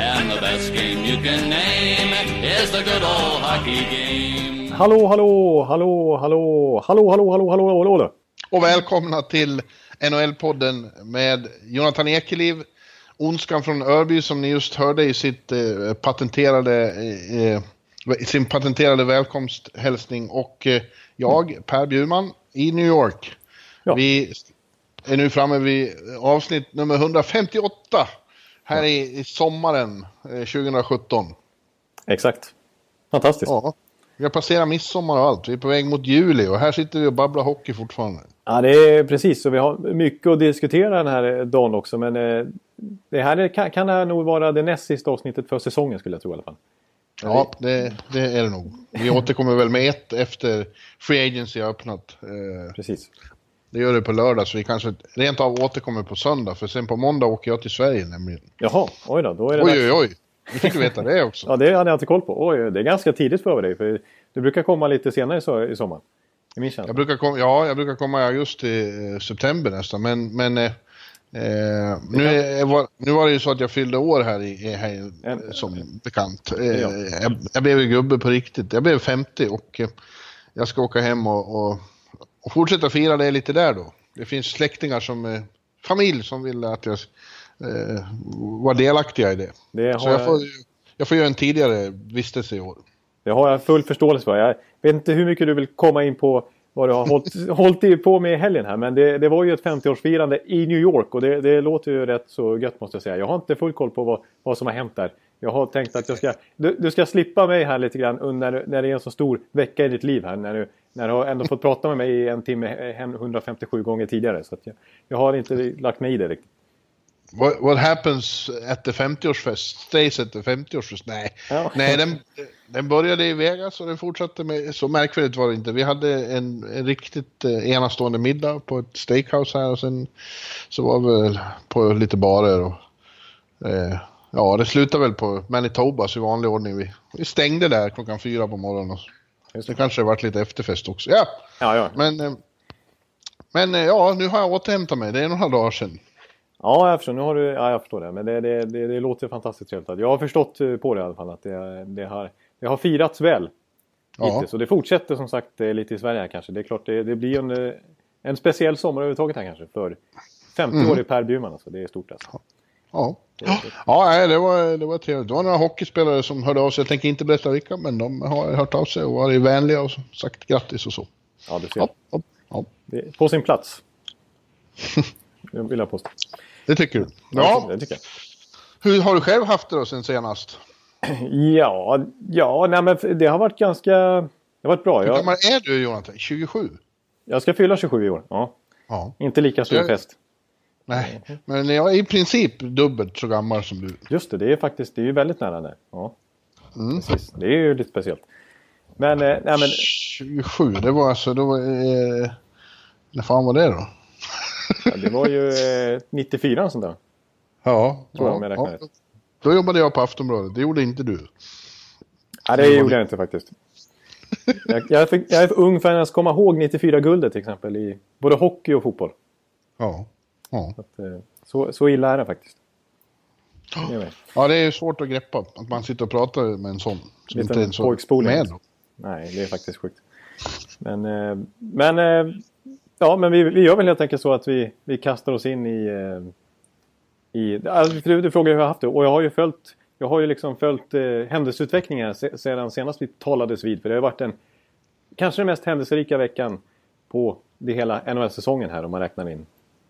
And the best game you can name is the good old hockey game. Hallå, hallå, hallå, hallå, hallå, hallå, hallå, hallå, hallå. Och välkomna till NHL-podden med Jonathan Ekeliv, Ondskan från Örby som ni just hörde i sitt eh, patenterade, eh, i sin patenterade välkomsthälsning och eh, jag, Per Bjurman, i New York. Ja. Vi är nu framme vid avsnitt nummer 158 här i, i sommaren eh, 2017. Exakt. Fantastiskt. Ja. Ja, vi har passerat midsommar och allt. Vi är på väg mot juli och här sitter vi och babblar hockey fortfarande. det är precis. Så vi har mycket att diskutera den här dagen också. Men eh, det här är, kan, kan det här nog vara det näst sista avsnittet för säsongen skulle jag tro i alla fall. Ja, det, det är det nog. Vi återkommer väl med ett efter Free Agency har öppnat. Eh, Precis. Det gör det på lördag, så vi kanske rent av återkommer på söndag. För sen på måndag åker jag till Sverige nämligen. Jaha, oj då. Då är det Oj, oj, oj. Nu fick du veta det också. Ja, det hade jag inte koll på. Oj, det är ganska tidigt för dig. För du brukar komma lite senare i so- i sommar. I min känsla. Jag brukar komma, ja, jag brukar komma i augusti, eh, september nästan. Men, men eh, eh, nu, är, var, nu var det ju så att jag fyllde år här, i, här som bekant. Eh, Ja. jag, jag blev ju gubbe på riktigt. Jag blev 50 och eh, jag ska åka hem och, och, och fortsätta fira det lite där då. Det finns släktingar som, eh, familj som vill att jag eh, var delaktiga i det. Det Så jag får, jag får göra en tidigare vistelse i år. det har jag full förståelse för. Jag vet inte hur mycket du vill komma in på vad du har hållit, hållit på med i helgen här. Men det, det var ju ett 50-årsfirande i New York och det, det låter ju rätt så gött måste jag säga. Jag har inte full koll på vad, vad som har hänt där. Jag har tänkt att jag ska, du, du ska slippa mig här lite grann under, när det är en så stor vecka i ditt liv här. När du, när du har ändå fått prata med mig i en timme eh, 157 gånger tidigare. Så jag, jag har inte lagt mig i det riktigt. What, what happens at the 50-årsfest stays at the 50-årsfest? Nej, Ja. Nej den, den började i Vegas och den fortsatte med, så märkvärdigt var det inte. Vi hade en, en riktigt eh, enastående middag på ett steakhouse här och sen så var vi väl på lite barer och eh, ja, det slutade väl på Manitobas i vanlig ordning. Vi, vi stängde där klockan fyra på morgonen. Och Just det kanske varit lite efterfest också. Ja, Ja, ja. men, eh, men eh, ja, nu har jag återhämtat mig. Det är några dagar sedan. Ja, jag förstår. Nu har du, ja, jag förstår det. Men det, det, det, det låter fantastiskt trevligt. Jag har förstått eh, på det i alla fall att det, det, har, det har firats väl. Ja. Hittills. Och det fortsätter som sagt eh, lite i Sverige här kanske. Det är klart, det, det blir en, eh, en speciell sommar överhuvudtaget här kanske. För 50 Mm. år i Per Bjurman alltså. Det är stort alltså. Ja. Ja, nej, det var, det var trevligt. Det var några hockeyspelare som hörde av sig. Jag tänker inte berätta vilka, men de har hört av sig och varit vänliga och sagt grattis och så. Ja, du ser. Ja, ja, ja. På sin plats. Det vill jag påstå. det tycker du. Ja. Ja, Det tycker jag. hur har du själv haft det då sen senast? Ja, ja nej, men det har varit ganska... Det har varit bra. Hur Jag, gammal är du Jonathan? 27? jag ska fylla 27 i år. Ja. Ja. Inte lika stor Jag- fest. Nej, men jag är i princip dubbelt så gammal som du. Just det, det är faktiskt det är ju väldigt nära där. Ja, Mm. precis. Det är ju lite speciellt. Men, eh, nej, men 27, det var alltså, då eh, när fan var det då? ja, det var ju eh, 94 och sånt där. Ja, Tror jag ja, jag räknar ja. Då jobbade jag på Aftonbladet, det gjorde inte du. Ja, det gjorde jag inte faktiskt. Jag, jag, är för, jag är för ung för att ens komma ihåg 94-guldet till exempel i både hockey och fotboll. Ja. Ja. Så, att, eh, så, så illa är det faktiskt. Ja, det är svårt att greppa att man sitter och pratar med en sån. Som Lite inte är med. då. Nej, det är faktiskt sjukt. Men, eh, men, eh, ja, men vi, vi gör väl helt enkelt så att vi, vi kastar oss in i... I alltså, du, du frågar hur jag har haft det och jag har ju följt, jag har ju liksom följt eh, händelseutvecklingen se, sedan senast vi talades vid. För det har varit en kanske den mest händelserika veckan på det hela NHL-säsongen här om man räknar in.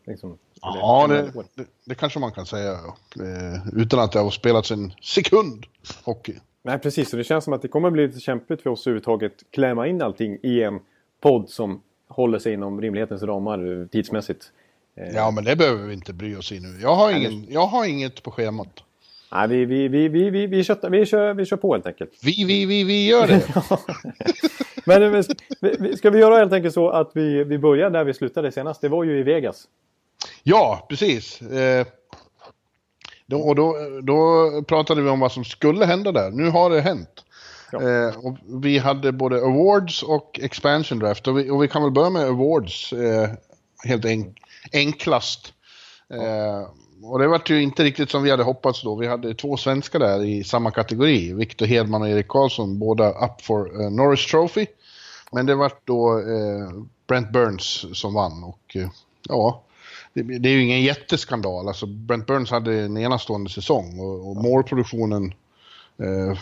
Liksom, Ja, det, det, det kanske man kan säga. ja. Eh, utan att det har spelats en sekund hockey. Nej, precis. Och det känns som att det kommer bli lite kämpigt för oss överhuvudtaget klämma in allting i en podd som håller sig inom rimlighetens ramar eh, tidsmässigt. Eh, Ja, men det behöver vi inte bry oss i nu. Jag har, ingen, jag har inget på schemat. Nej, vi, vi, vi, vi, vi, vi, kör, vi, kör, vi kör på helt enkelt. Vi, vi, vi, vi gör det. Men eh, ska vi göra helt enkelt så att vi, vi börjar där vi slutade senast? Det var ju i Vegas. Ja, precis. Eh, då, och då, då pratade vi om vad som skulle hända där. Nu har det hänt. Ja. Eh, och vi hade både awards och expansion draft. Och vi, och vi kan väl börja med awards eh, helt en, enklast. Eh, och det var ju inte riktigt som vi hade hoppats då. Vi hade två svenskar där i samma kategori. Viktor Hedman och Erik Karlsson, båda up for eh, Norris Trophy. Men det var då eh, Brent Burns som vann och ja, det, det är ju ingen jätteskandal. Alltså Brent Burns hade en enastående säsong och, och målproduktionen eh,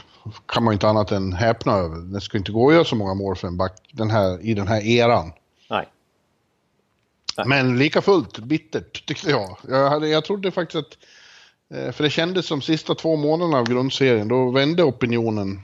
kan man ju inte annat än häpna över. Det ska inte gå att göra så många mål för en back den här, i den här eran. Men lika fullt bittert tyckte jag. Jag, hade, jag trodde faktiskt att, eh, för det kändes som sista två månaderna av grundserien, då vände opinionen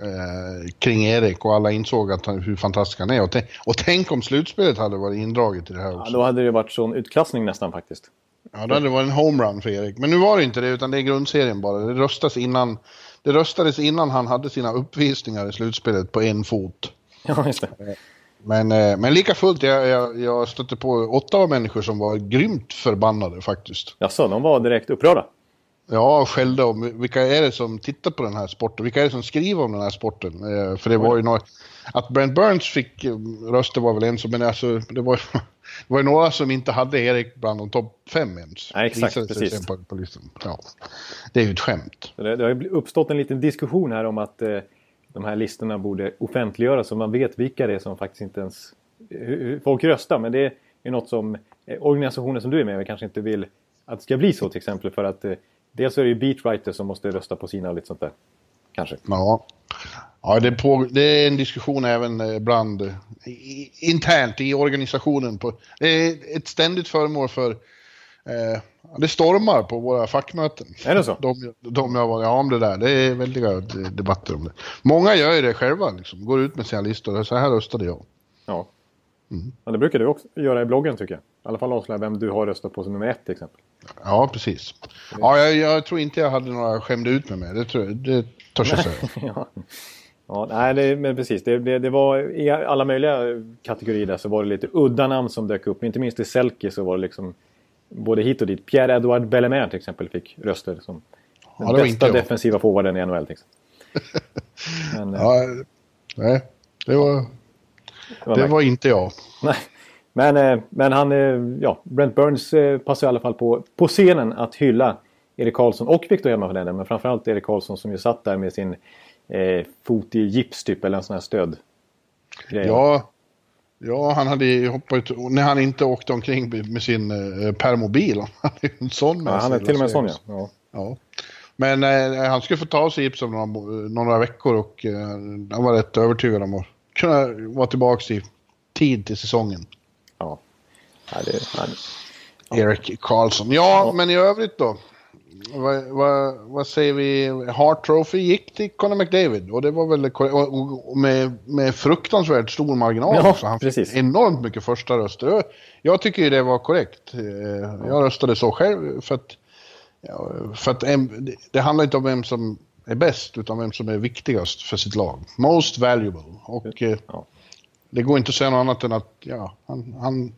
eh, kring Erik och alla insåg att hur fantastisk han är. Och, tänk- och tänk om slutspelet hade varit indraget i det här Ja, också. då hade det varit sån utklassning nästan faktiskt. Ja, då hade det varit en homerun för Erik. Men nu var det inte det, utan det är grundserien bara. Det röstas innan, det röstades innan han hade sina uppvisningar i slutspelet på en fot. Ja, just det. Men, eh, men lika fullt, jag, jag, jag stötte på åtta människor som var grymt förbannade faktiskt. Jaså, de var direkt upprörda? Ja, skällde om vilka är det som tittar på den här sporten? Vilka är det som skriver om den här sporten? Eh, för det var ju några... Att Brent Burns fick eh, röster var väl en som, men alltså det var, det var ju några som inte hade Erik bland de topp fem ens. Nej, exakt, Visade precis. På, på. Ja. Det är ju ett skämt. Det, det har ju uppstått en liten diskussion här om att eh, de här listorna borde offentliggöras så man vet vilka det är som faktiskt inte ens... Folk röstar. Men det är något som eh, organisationer som du är med i kanske inte vill att det ska bli så till exempel. För att eh, dels är det ju beatwriters som måste rösta på sina och lite sånt där. Kanske. Ja, ja det, på, det är en diskussion även eh, bland i, internt i organisationen. På, det är ett ständigt föremål för eh, det stormar på våra fackmöten. Är det så? De, de jag var, ja, om det där. Det är väldiga de- debatter om det. Många gör ju det själva, liksom. går ut med sina listor. Så här röstade jag. Ja. ja. Det brukar du också göra i bloggen tycker jag. I alla fall avslöja vem du har röstat på som nummer ett till exempel. Ja, precis. Ja, jag, jag tror inte jag hade några skämde ut med mig. Det, tror, jag- det törs jag säga. ja. Ja, nej, det, men precis. Det, det, det var i alla möjliga kategorier där så var det lite udda namn som dök upp. Inte minst i Selke så var det liksom både hit och dit. Pierre-Edouard Bellemare till exempel fick röster som den Ja, bästa defensiva forwarden i NHL. Exempel. Men, eh, Ja, nej, det var, det var det var inte jag. Nej. Men, eh, men han, eh, ja, Brent Burns passar i alla fall på, på scenen att hylla Erik Karlsson och Victor Hedman för den Men framförallt Erik Karlsson som ju satt där med sin eh, fot i gips typ, eller en sån här stöd. Ja, ja, han hade ju hoppat ut, när han inte åkte omkring med sin eh, permobil. Han hade ju en sån med ja, han är till och med en sån ja. ja. Ja. Men eh, han skulle få ta sig gips om några, några veckor och eh, han var rätt övertygad om att kunna vara tillbaka i tid till säsongen. ja. ja det, ja, Erik Karlsson. Ja, men i övrigt då? Vad, vad, vad säger vi? Hart Trophy gick till Conor McDavid och det var väl och, och, med, med fruktansvärt stor marginal. Ja, också. Han fick precis. enormt mycket första röster. Jag, tycker ju det var korrekt. Eh, Jag röstade så själv för att, för att det- handlar inte om vem som är bäst utan vem som är viktigast för sitt lag. Most valuable. Och eh, Ja. det går inte att säga något annat än att ja, han, han,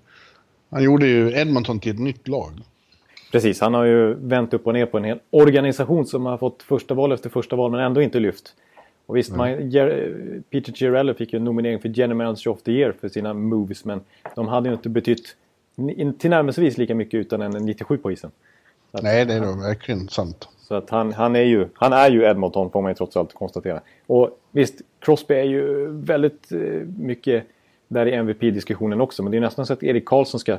han gjorde ju Edmonton till ett nytt lag. Precis, han har ju vänt upp och ner på en hel organisation som har fått första val efter första val men ändå inte lyft. Och visst, man, Ger- Peter Girello fick ju en nominering för General Manager of the Year för sina moves men de hade ju inte betytt tillnärmelsevis lika mycket utan en 97 på isen. Att, Nej, det är nog verkligen sant. så att han, han, är ju, han är ju Edmonton får man ju trots allt konstatera. Och visst, Crosby är ju väldigt eh, mycket där i MVP-diskussionen också. Men det är nästan så att Erik Karlsson ska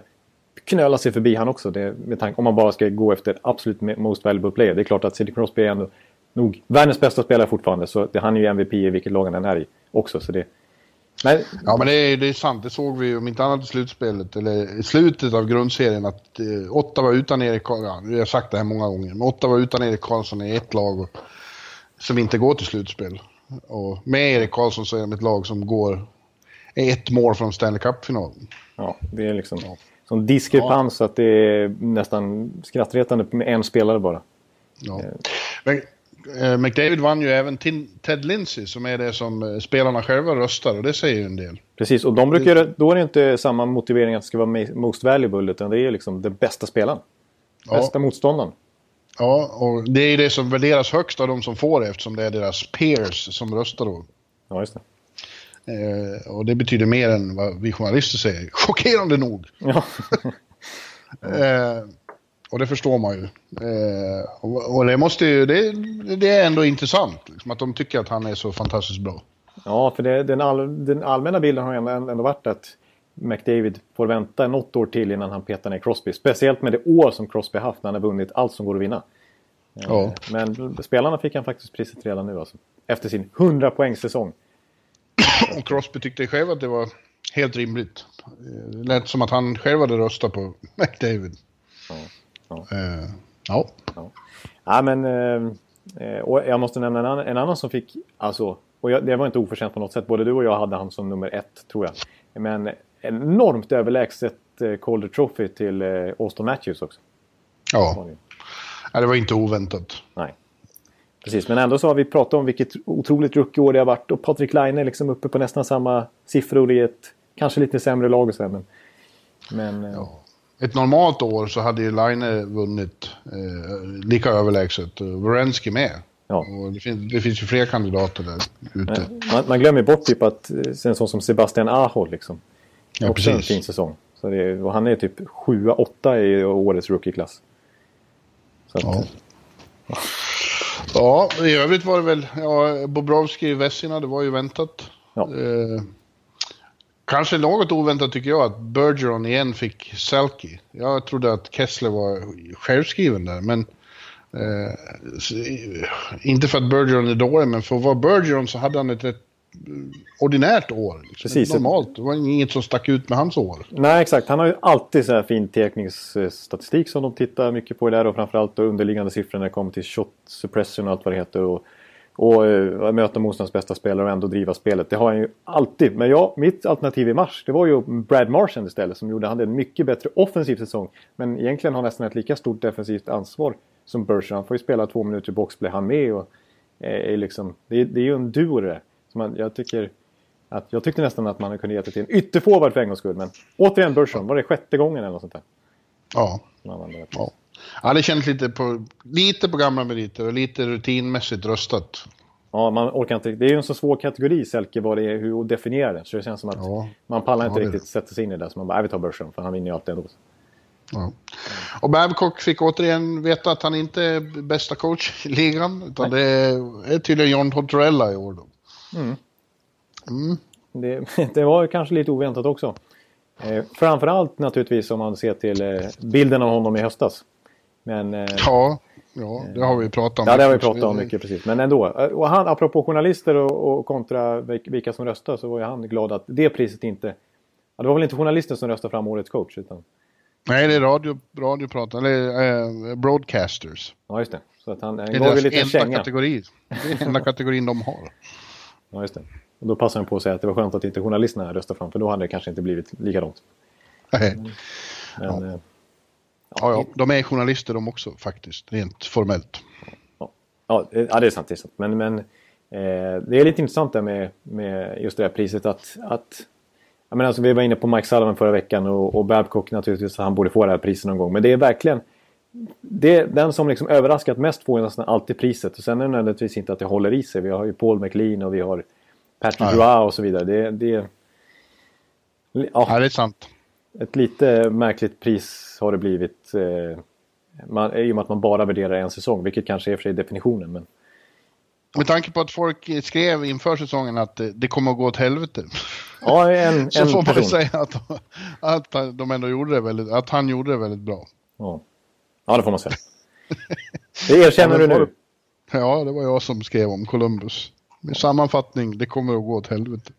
knöla sig förbi han också. Det, med tanke, om man bara ska gå efter absolut most valuable player. Det är klart att Sidney Crosby är ändå nog världens bästa spelare fortfarande. Så det, han är ju MVP i vilket lag han än är i också. Så det, men, Ja, men det är, det är sant. Det såg vi om inte annat i slutspelet, eller i slutet av grundserien, att eh, Ottawa utan Erik Karlsson, ja, vi har sagt det här många gånger, men Ottawa utan Erik Karlsson är ett lag och, som inte går till slutspel. Och med Erik Karlsson så är de ett lag som går, är ett mål från Stanley Cup-finalen. ja, det är liksom sån diskrepans så att det är nästan skrattretande med en spelare bara. Ja. Men, eh, McDavid vann ju även till Ted Lindsay som är det som eh, spelarna själva röstar och det säger ju en del. Precis, och de brukar, då är det inte samma motivering att det ska vara most valuable utan det är liksom den bästa spelaren. Ja. Bästa motståndaren. Ja, och det är ju det som värderas högst av de som får det eftersom det är deras peers som röstar då. Ja, just det. Eh, och det betyder mer än vad vi journalister säger. Chockerande nog. Ja. Eh, och det förstår man ju. Eh, och, och det måste ju, det, det är ändå intressant. Liksom, att de tycker att han är så fantastiskt bra. Ja, för det, den, all, den allmänna bilden har ändå, ändå varit att McDavid får vänta något år till innan han petar ner Crosby. Speciellt med det år som Crosby haft när han har vunnit allt som går att vinna. Eh, Ja. Men spelarna fick han faktiskt priset redan nu alltså. Efter sin 100 poängsäsong. Och Crosby tyckte själv att det var helt rimligt. Eh, Det lät som att han själv hade röstat på McDavid. Ja, ja. Eh, ja. Ja, men... eh, Eh, och jag måste nämna en annan, en annan som fick... Alltså, och jag, det var inte oförtjänt på något sätt. Både du och jag hade han som nummer ett, tror jag. Men enormt överlägset eh, Calder Trophy till eh, Austin Matthews också. Ja. ja, det var inte oväntat. Nej. Precis, men ändå så har vi pratat om vilket otroligt rookieår det har varit. Och Patrik Laine är liksom uppe på nästan samma siffror i ett kanske lite sämre lag och så här, men... Men... eh, Ja. Ett normalt år så hade ju Line vunnit eh, lika överlägset. och Wierenski med. Ja. Och det, finns, det finns ju fler kandidater där ute. Man, man glömmer bort typ att eh, en sån som Sebastian Aho liksom. Ja, också en precis. fin säsong. Så är- och han är typ 7-8 i årets rookieklass. Så att, Ja. Ja, i övrigt var det väl, ja, Bobrovski i Vessina, det var ju väntat. Ja. Eh, kanske något oväntat tycker jag att Bergeron igen fick Selke. Jag trodde att Kessler var självskriven där, men eh, inte för att Bergeron är dålig, men för att vara Bergeron så hade han ett rätt ordinärt år. Liksom. Precis. Normalt, det var inget som stack ut med hans år. Nej, exakt. Han har ju alltid så här fin tekningsstatistik som de tittar mycket på där och framförallt då underliggande siffror när det kommer till shot suppression och allt vad det heter. Och, och eh, möta motståndarens bästa spelare och ändå driva spelet. Det har han ju alltid. Men ja, mitt alternativ i mars det var ju Brad Marchand istället som gjorde han en mycket bättre offensiv säsong. Men egentligen har han nästan ett lika stort defensivt ansvar som Bergeron. Han får ju spela två minuter boxplay han med. Och, eh, är liksom, det, är- det är ju en duo det. Man, jag tycker... Att jag tyckte nästan att man kunde ge det till en ytterforward för en gångs skull. Men återigen Bergeron, var det sjätte gången eller något sånt där? Ja. det? Ja. Ja, det känns lite på, lite på gamla meriter och lite rutinmässigt röstat. Ja, man orkar inte. Det är ju en så svår kategori, Selke, vad det är, hur att definiera det. Så det känns som att Ja. man pallar inte Ja, det riktigt sätta sig in i det. Så man bara, "Nej, vi tar Bergeron, för han vinner ju alltid ändå. Ja. Och Babcock fick återigen veta att han inte är bästa coach i ligan. Utan det är, är tydligen John Tortorella i år då. Det, det var kanske lite oväntat också. Eh, framförallt naturligtvis om man ser till eh, bilden av honom i höstas. Men... Eh, Ja, ja det har vi pratat om. Ja, det har vi pratat om mycket precis. Men ändå. Och han, apropå journalister och, och kontra vilk- vilka som röstar så var ju han glad att det priset inte... Ja, det var väl inte journalister som röstade fram årets coach utan... Nej, det är radio, radioprat, eller eh, broadcasters. Ja, just det. Så att han, han Det är deras enda känga. kategori. Det är enda kategorin de har. Ja, just det. Och då passade han på att säga att det var skönt att inte journalisterna röstade fram för då hade det kanske inte blivit likadant. Nej. Men, eh, Ja, ja, de är journalister de också faktiskt, rent formellt. Ja, eh, ja, det är sant. Det är sant. Men, men eh, det är lite intressant där med, med just det här priset att... att jag menar, alltså, vi var inne på Mike Sullivan förra veckan och, och Babcock naturligtvis, han borde få det här priset någon gång. Men det är verkligen... Det, den som liksom överraskat mest får ju nästan alltid priset. Och sen är det nödvändigtvis inte att det håller i sig. Vi har ju Paul McLean och vi har Patrick. Roy och så vidare. Det, det, ja, Ja, det är sant. ett lite märkligt pris har det blivit. Eh, man, I och med att man bara värderar en säsong, vilket kanske är för sig definitionen. Men Med tanke på att folk skrev inför säsongen att det, kommer att gå åt helvete. ja, en, Så en får man person. säga att, att de ändå gjorde det väldigt, att han gjorde det väldigt bra. Ja. Ja, det får man säga. Det erkänner Ja, du men var nu. det- Ja, det var jag som skrev om Columbus. Med sammanfattning, det kommer att gå åt helvete.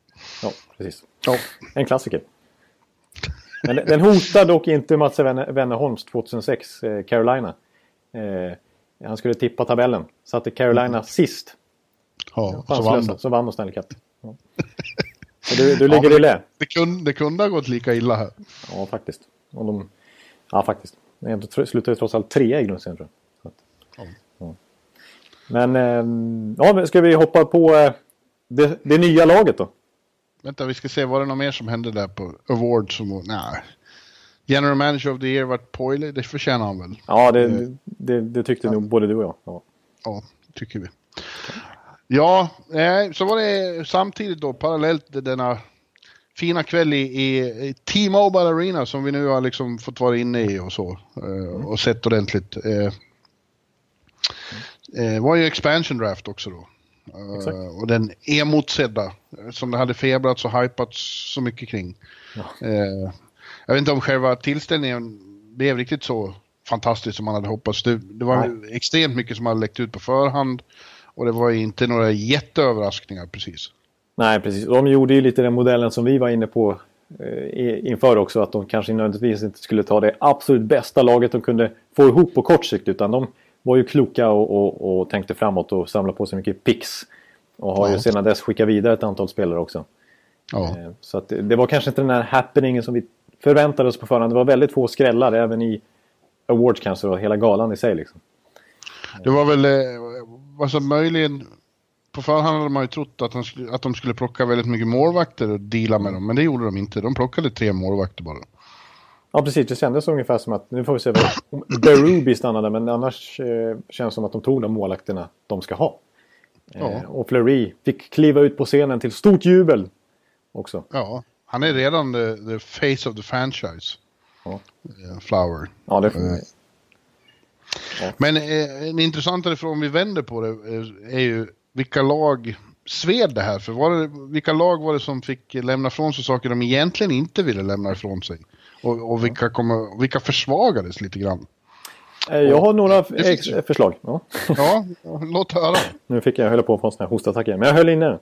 Ja, precis. Ja, En klassiker. Men den- hotar dock inte Mats Wenne- Wennerholms 2006, eh, Carolina. Eh, han skulle tippa tabellen. Satte Carolina sist. ja så vann de. Så vann de Stanley Cup. Ja. Du, du ligger Ja, i lä. Det kunde, det kunde ha gått lika illa här. Ja, faktiskt. Och de, ja, faktiskt. Men tr- slutade trots allt trea i grundserien tror jag. Att, Men eh, ja, ska vi hoppa på eh, det, det, nya laget då? Vänta, vi ska se. Var det något mer som hände där på Awards? Som, nej. General Manager of the Year vart Poile. Det förtjänar han väl? Ja, det, eh. det, det tyckte ja. nog både du och jag. Ja, ja tycker vi. Ja, eh, så var det samtidigt då parallellt denna fina kväll i, i T-Mobile Arena som vi nu har liksom fått vara inne i och så. Eh, och sett ordentligt. Eh, eh, var ju expansion draft också då. Uh, och den emotsedda, som det hade febrats och hypats så mycket kring. Ja. Jag vet inte om själva tillställningen blev riktigt så fantastisk som man hade hoppats. Det, det var Nej. extremt mycket som hade läckt ut på förhand. Och det var inte några jätteöverraskningar precis. Nej, precis. De gjorde ju lite den modellen som vi var inne på eh, inför också. Att de kanske nödvändigtvis inte skulle ta det absolut bästa laget de kunde få ihop på kort sikt. Utan de var ju kloka och, och, och tänkte framåt och samlade på sig mycket pix. Och har ja. ju sedan dess skickat vidare ett antal spelare också. Ja. Eh, så att det var kanske inte den här happeningen som vi förväntade oss på förhand. Det var väldigt få skrällar även i Awards kanske och hela galan i sig. Liksom. Det var väl, eh, alltså möjligen, på förhand hade man ju trott att, skulle, att de skulle plocka väldigt mycket målvakter och deala med dem, men det gjorde de inte. De plockade tre målvakter bara. Ja, precis. Det kändes ungefär som att, nu får vi se om Berubi stannade, men annars eh, känns det som att de tog de målvakterna de ska ha. Eh, ja. Och Fleury fick kliva ut på scenen till stort jubel också. Ja, han är redan the, the face of the franchise. Ja. Uh, Flower. Ja, det får uh, ja. Men uh, en intressantare fråga om vi vänder på det är, är ju vilka lag sved det här? För var det, vilka lag var det som fick lämna ifrån sig saker de egentligen inte ville lämna ifrån sig? Och, och vilka, kommer, vilka försvagades lite grann? Jag har några förslag. Ja. ja, låt höra. nu fick jag höll på att få en sån här hostattack igen, men jag höll inne.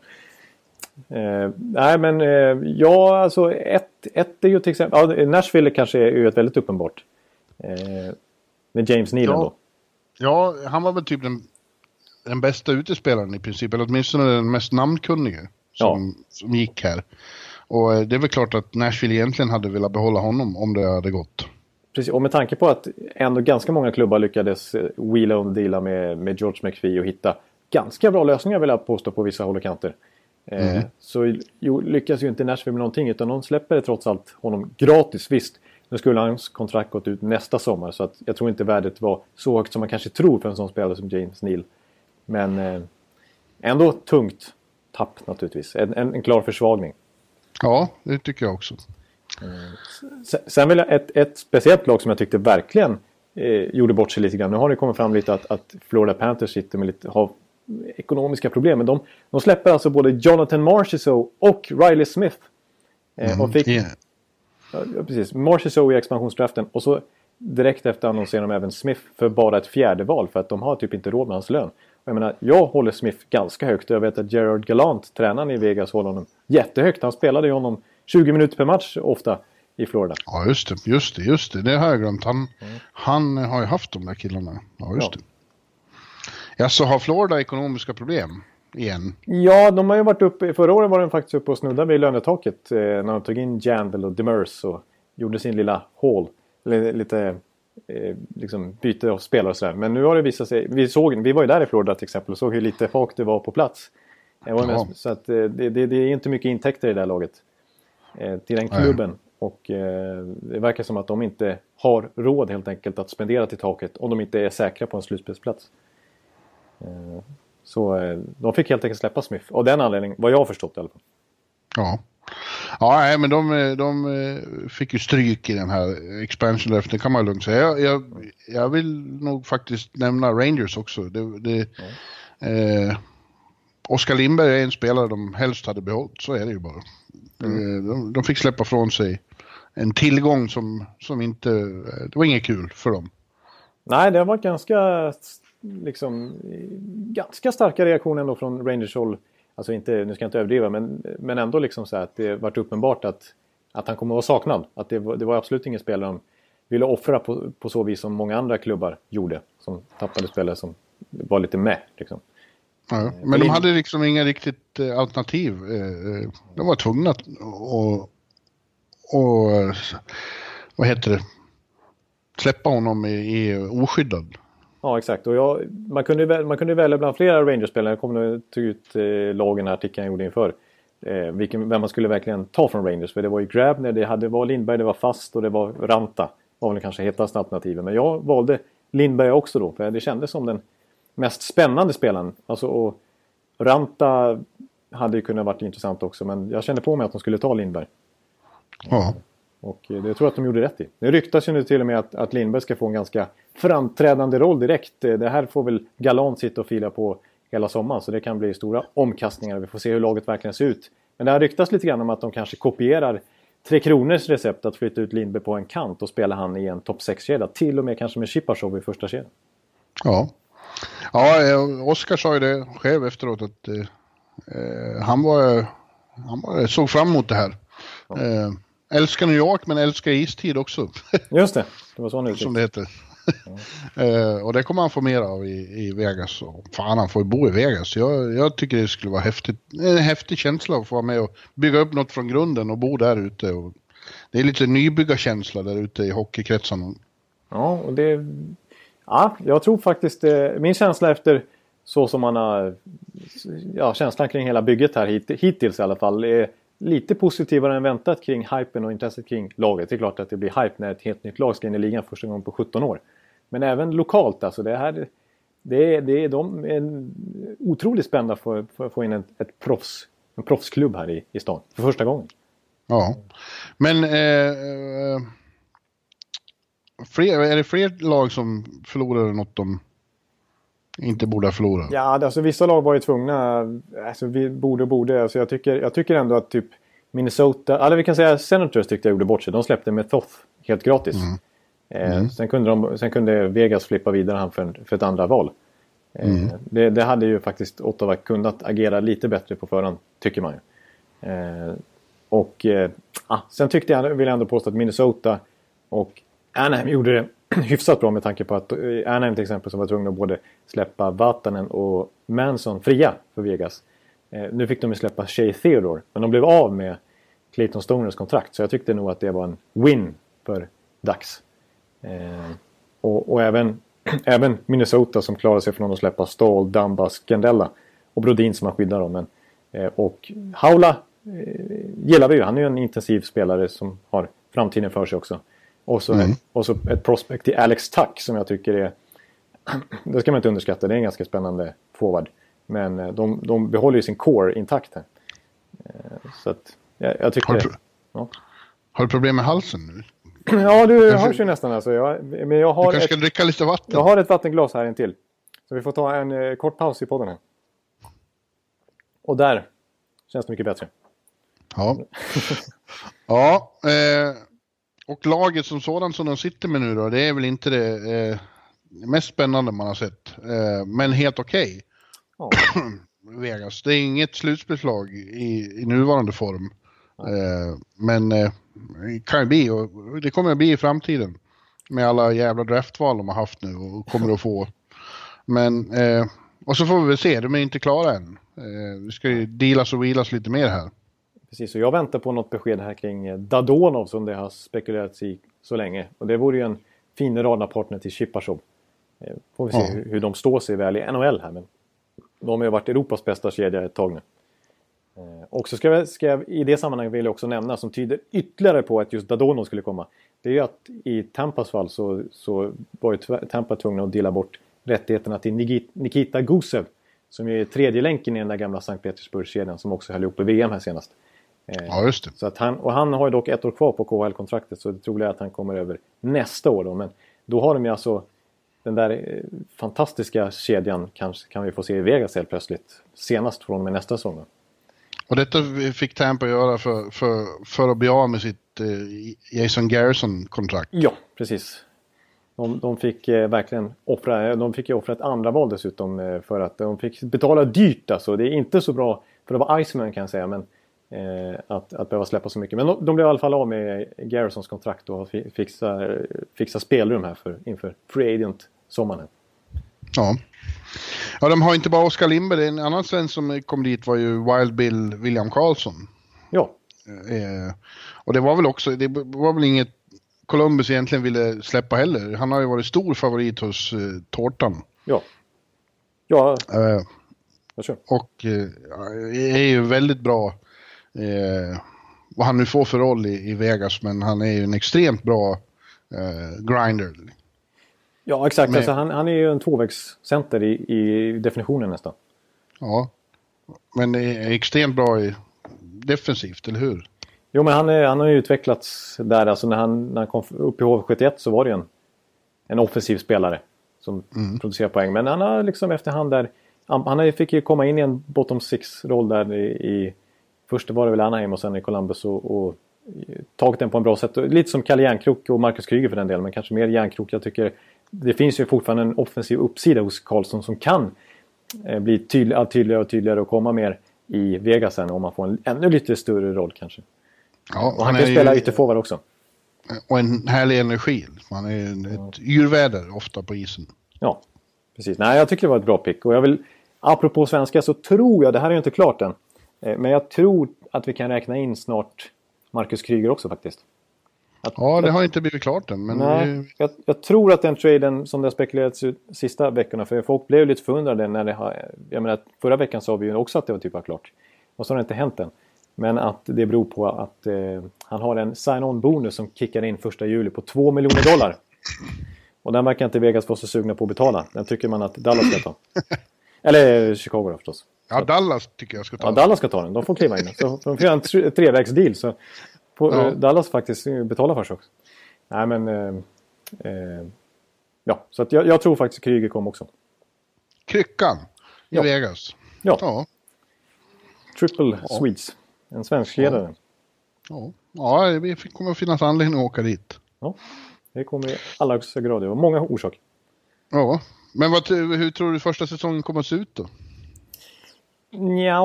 Eh, nej men eh, ja, alltså ett, ett är ju till exempel, ja, Nashville kanske är ju ett väldigt uppenbart. Eh, med James Neal ja. då. Ja, han var väl typ den, den bästa utespelaren i princip, eller åtminstone den mest namnkunnige som, ja. som gick här. Och eh, det är väl klart att Nashville egentligen hade velat behålla honom om det hade gått. Precis, och med tanke på att ändå ganska många klubbar lyckades eh, wheela och deala med, med George McPhee och hitta ganska bra lösningar vill jag påstå på vissa håll och kanter. Eh, mm. så jo, lyckas ju inte Nashville med någonting utan de släpper trots allt honom gratis. Visst, nu skulle hans kontrakt gått ut nästa sommar så att jag tror inte värdet var så högt som man kanske tror för en sån spelare som James Neal. Men eh, ändå tungt tapp naturligtvis. En, en, en, klar försvagning. Ja, det tycker jag också. Eh, sen vill jag ett, ett speciellt lag som jag tyckte verkligen eh, gjorde bort sig lite grann. Nu har det kommit fram lite att, att Florida Panthers sitter med lite, har ekonomiska problem. Men de, de släpper alltså både Jonathan Marchessault och Riley Smith. Eh, mm, och fick, yeah. ja, precis, Marchessault i expansionsdraften och så direkt efter annonserar de även Smith för bara ett fjärde val för att de har typ inte råd med hans lön. Jag menar, jag håller Smith ganska högt jag vet att Gerard Gallant, tränaren i Vegas, håller honom jättehögt. Han spelade ju honom 20 minuter per match ofta i Florida. Ja, just det, just det, just det. Det har jag glömt. Han, mm. han har ju haft de där killarna. Ja, just ja. det. Ja, så har Florida ekonomiska problem igen? Ja, de har ju varit uppe. Förra året var de faktiskt uppe och snudda vid lönetaket eh, när de tog in Jandel och Demers och gjorde sin lilla haul. Lite eh, liksom byte av spelare och sådär. Men nu har det visat sig. Vi, såg, vi var ju där i Florida till exempel och såg hur lite folk det var på plats. Var ja. Så att, eh, det, det, det, är inte mycket intäkter i det här laget. Eh, till den klubben. Nej. Och eh, det verkar som att de inte har råd helt enkelt att spendera till taket om de inte är säkra på en slutspelsplats. Eh, så eh, de fick helt enkelt släppa Smith. Av den anledningen, vad jag har förstått i alla fall. Ja. Ja, nej, men de, eh, de fick ju stryk i den här expansion draft, det kan man lugnt säga. Jag, jag, jag, vill nog faktiskt nämna Rangers också. Det, det, ja. eh, Oskar Lindberg är en spelare de helst hade behållit, så är det ju bara. Mm. De, de, fick släppa från sig en tillgång som, som inte, det var inget kul för dem. Nej, det var ganska liksom, ganska starka reaktioner ändå från Rangers håll. Alltså inte, nu ska jag inte överdriva, men, men ändå liksom så att det varit uppenbart att, att han kommer att vara saknad. Att det, var, det var absolut ingen spelare de ville offra på, på så vis som många andra klubbar gjorde. Som tappade spelare som var lite med. Liksom. Ja, men de hade liksom inga riktigt eh, alternativ. Eh, de var tvungna att och, och, vad heter det, släppa honom i, i oskyddad. Ja, exakt. Och jag, man, kunde, man kunde välja bland flera Rangers-spelare. Jag kommer att ta ut eh, lagen här artikeln jag gjorde inför. Eh, vilken, vem man skulle verkligen ta från Rangers. För det var ju Grabner, det hade, var Lindberg, det var Fast och det var Ranta. var väl kanske hetaste alternativen. Men jag valde Lindberg också då. För det kändes som den mest spännande spelaren. Alltså, och Ranta hade ju kunnat varit intressant också. Men jag kände på mig att de skulle ta Lindberg. Ja. Och det tror jag att de gjorde rätt i. Det ryktas ju nu till och med att, att Lindberg ska få en ganska framträdande roll direkt. Det här får väl Galant sitta och fila på hela sommaren. Så det kan bli stora omkastningar. Vi får se hur laget verkligen ser ut. Men det har ryktats lite grann om att de kanske kopierar Tre Kronors recept att flytta ut Lindberg på en kant och spela han i en topp 6-kedja. Till och med kanske med Chipachov i första kedjan. Ja. Ja, eh, Oskar sa ju det själv efteråt att eh, eh han, var, han var, såg fram emot det här. Ja. Eh, älskar New York men älskar istid också. Just det, det var så han Som det heter. uh, och det kommer han få mer av i, i Vegas. Och fan, han får ju bo i Vegas. Jag, jag tycker det skulle vara häftigt, en häftig känsla att få vara med och bygga upp något från grunden och bo där ute. Och det är lite nybyggarkänsla där ute i hockeykretsarna. Ja, och det... Ja, jag tror faktiskt... Eh, min känsla efter så som man har... Ja, känslan kring hela bygget här hit, hittills i alla fall. Är, lite positivare än väntat kring hypen och intresset kring laget. Det är klart att det blir hype när ett helt nytt lag ska in i ligan första gången på 17 år. Men även lokalt alltså. Det här, det är, det är de är otroligt spända för, för att få in en, ett proffs, en proffsklubb här i, i stan för första gången. Ja, men eh, eh fler, är det fler lag som förlorar något de inte borde ha förlorat? Ja, alltså vissa lag var ju tvungna. Alltså vi borde och borde. Alltså jag, tycker, jag tycker ändå att typ Minnesota, eller vi kan säga Senators tyckte jag gjorde bort sig. De släppte med Thoth helt gratis. Mm. Eh, mm. sen, kunde de, sen kunde Vegas flippa vidare han för, för ett andra val. Eh, mm. det, det, hade ju faktiskt Ottawa kunnat agera lite bättre på förhand, tycker man ju. Eh, och ah, sen tyckte jag, vill jag ändå påstå att Minnesota och Anaheim gjorde det hyfsat bra med tanke på att eh, Anaheim till exempel som var tvungna att både släppa Vatanen och Manson fria för Vegas. Eh, nu fick de ju släppa Shea Theodore men de blev av med Clayton Stoners kontrakt så jag tyckte nog att det var en win för Dax. Eh, och, och, även, även Minnesota som klarade sig från att släppa Stahl, Dumba, Scandella och Brodin som man skyddar dem. Men, och Haula gillar vi ju. Han är ju en intensiv spelare som har framtiden för sig också. Och så, mm. och så ett prospect till Alex Tuck som jag tycker är... det ska man inte underskatta. Det är en ganska spännande forward. Men eh, de, de behåller ju sin core intakt här. Eh, så att jag, jag tycker har, du, ja. har du problem med halsen nu? Ja, du kanske... hörs ju nästan alltså. Jag, men jag har du kanske ett, ska dricka lite vatten? Jag har ett vattenglas här intill. Så vi får ta en eh, kort paus i podden här. Och där känns det mycket bättre. Ja. ja, eh, och laget som sådant som de sitter med nu då, det är väl inte det eh, mest spännande man har sett. Eh, men helt okej. Okay. Ja. Vegas. Det är inget slutspelslag i, i nuvarande form. Eh, men eh, det kan ju bli och det kommer att bli i framtiden. Med alla jävla draftval de har haft nu och kommer att få. Men, eh, och så får vi väl se, de är inte klara än. Eh, vi ska ju dealas och wheelas lite mer här. Precis, och jag väntar på något besked här kring eh, Dadonov som det har spekulerats i så länge. Och det vore ju en fin radarpartner till Chipachov. Eh, får vi se ja. hur, de står sig väl i NHL här. Men de har ju varit Europas bästa kedja ett tag nu. Eh, och så ska jag, ska jag i det sammanhanget vilja också nämna som tyder ytterligare på att just Dadono skulle komma. Det är ju att i Tampas fall så, så var ju Tampa tvungna att dela bort rättigheterna till Nikita Gusev. Som ju är tredje länken i den där gamla Sankt Petersburg-kedjan som också höll ihop i VM här senast. Eh, ja, just det. Så att han, och han har ju dock ett år kvar på KHL-kontraktet så det troliga är att han kommer över nästa år då. Men då har de ju alltså den där eh, fantastiska kedjan kanske kan vi få se i Vegas helt plötsligt. Senast från och med nästa säsong. Och detta fick Tampa göra för, för, för att bli av med sitt eh, Jason Garrison-kontrakt? Ja, precis. De, de fick eh, verkligen offra, de fick ju offra ett andra val dessutom eh, för att de fick betala dyrt alltså. Det är inte så bra för att vara Iceman kan jag säga men eh, att, att behöva släppa så mycket. Men de, de blev i alla fall av med Garrisons kontrakt och fixa, fixa spelrum här för, inför Free Agent-sommaren. Ja. Ja, de har inte bara Oskar Lindberg, en annan svensk som kom dit var ju Wild Bill William Karlsson. Ja. Eh, och det var väl också, det var väl inget Columbus egentligen ville släppa heller. Han har ju varit stor favorit hos uh, Tårtan. Ja. Ja, kör. och uh, är ju väldigt bra. Uh, vad han nu får för roll i, i Vegas, men han är ju en extremt bra uh, grinder. Ja, exakt. Men- Alltså, han, han är ju en tvåvägscenter i, i definitionen nästan. Ja. Men är extremt bra i defensivt, eller hur? Jo, men han, är, han har ju utvecklats där. Alltså när han, när han kom upp i HV71 så var det en, en offensiv spelare som producerar poäng. Men han har liksom efterhand där... Han, han fick ju komma in i en bottom six-roll där i, i... Först var det väl Anaheim och sen i Columbus och, och tagit den på en bra sätt. Lite som Kalle Järnkrok och Marcus Kryger för den delen, men kanske mer Järnkrok. Jag tycker det finns ju fortfarande en offensiv uppsida hos Karlsson som kan eh, bli tydlig, allt tydligare och tydligare och komma mer i Vegas sen om man får en ännu lite större roll kanske. Ja, Och han, kan ju spela ytterforward också. Och en härlig energi. Han är ett yrväder ofta på isen. Ja, precis. Nej, jag tycker det var ett bra pick. Och jag vill, apropå svenska så tror jag, det här är ju inte klart än, eh, men jag tror att vi kan räkna in snart Marcus Kryger också faktiskt. Att, Ja, det har inte blivit klart än, men Nej, jag, jag tror att den traden som det har spekulerats ut sista veckorna, för folk blev lite förundrade när det har... Jag menar, förra veckan sa vi ju också att det var typ var klart. Och så har det inte hänt än. Men att det beror på att eh, han har en sign-on bonus som kickar in första juli på 2 miljoner dollar. Och den verkar inte Vegas vara så sugna på att betala. Den tycker man att Dallas ska ta. Eller Chicago då förstås. Ja, Dallas tycker jag ska ta. Ja, Dallas ska ta den. De får kliva in. Så de får göra en tre- trevägsdeal. Så får Ja. eh, Dallas faktiskt eh, betala för sig också. Nej, men... Eh, eh, ja, så jag, jag tror faktiskt Kryger kommer också. Kryckan i Ja. Vegas. Ja, Ja, triple Swedes. En svensk ledare. ja. ja det kommer att finnas anledning att åka dit. Ja, det kommer i allra högsta grad. Det var många orsaker. Ja, men vad, hur tror du första säsongen kommer att se ut då? Nja,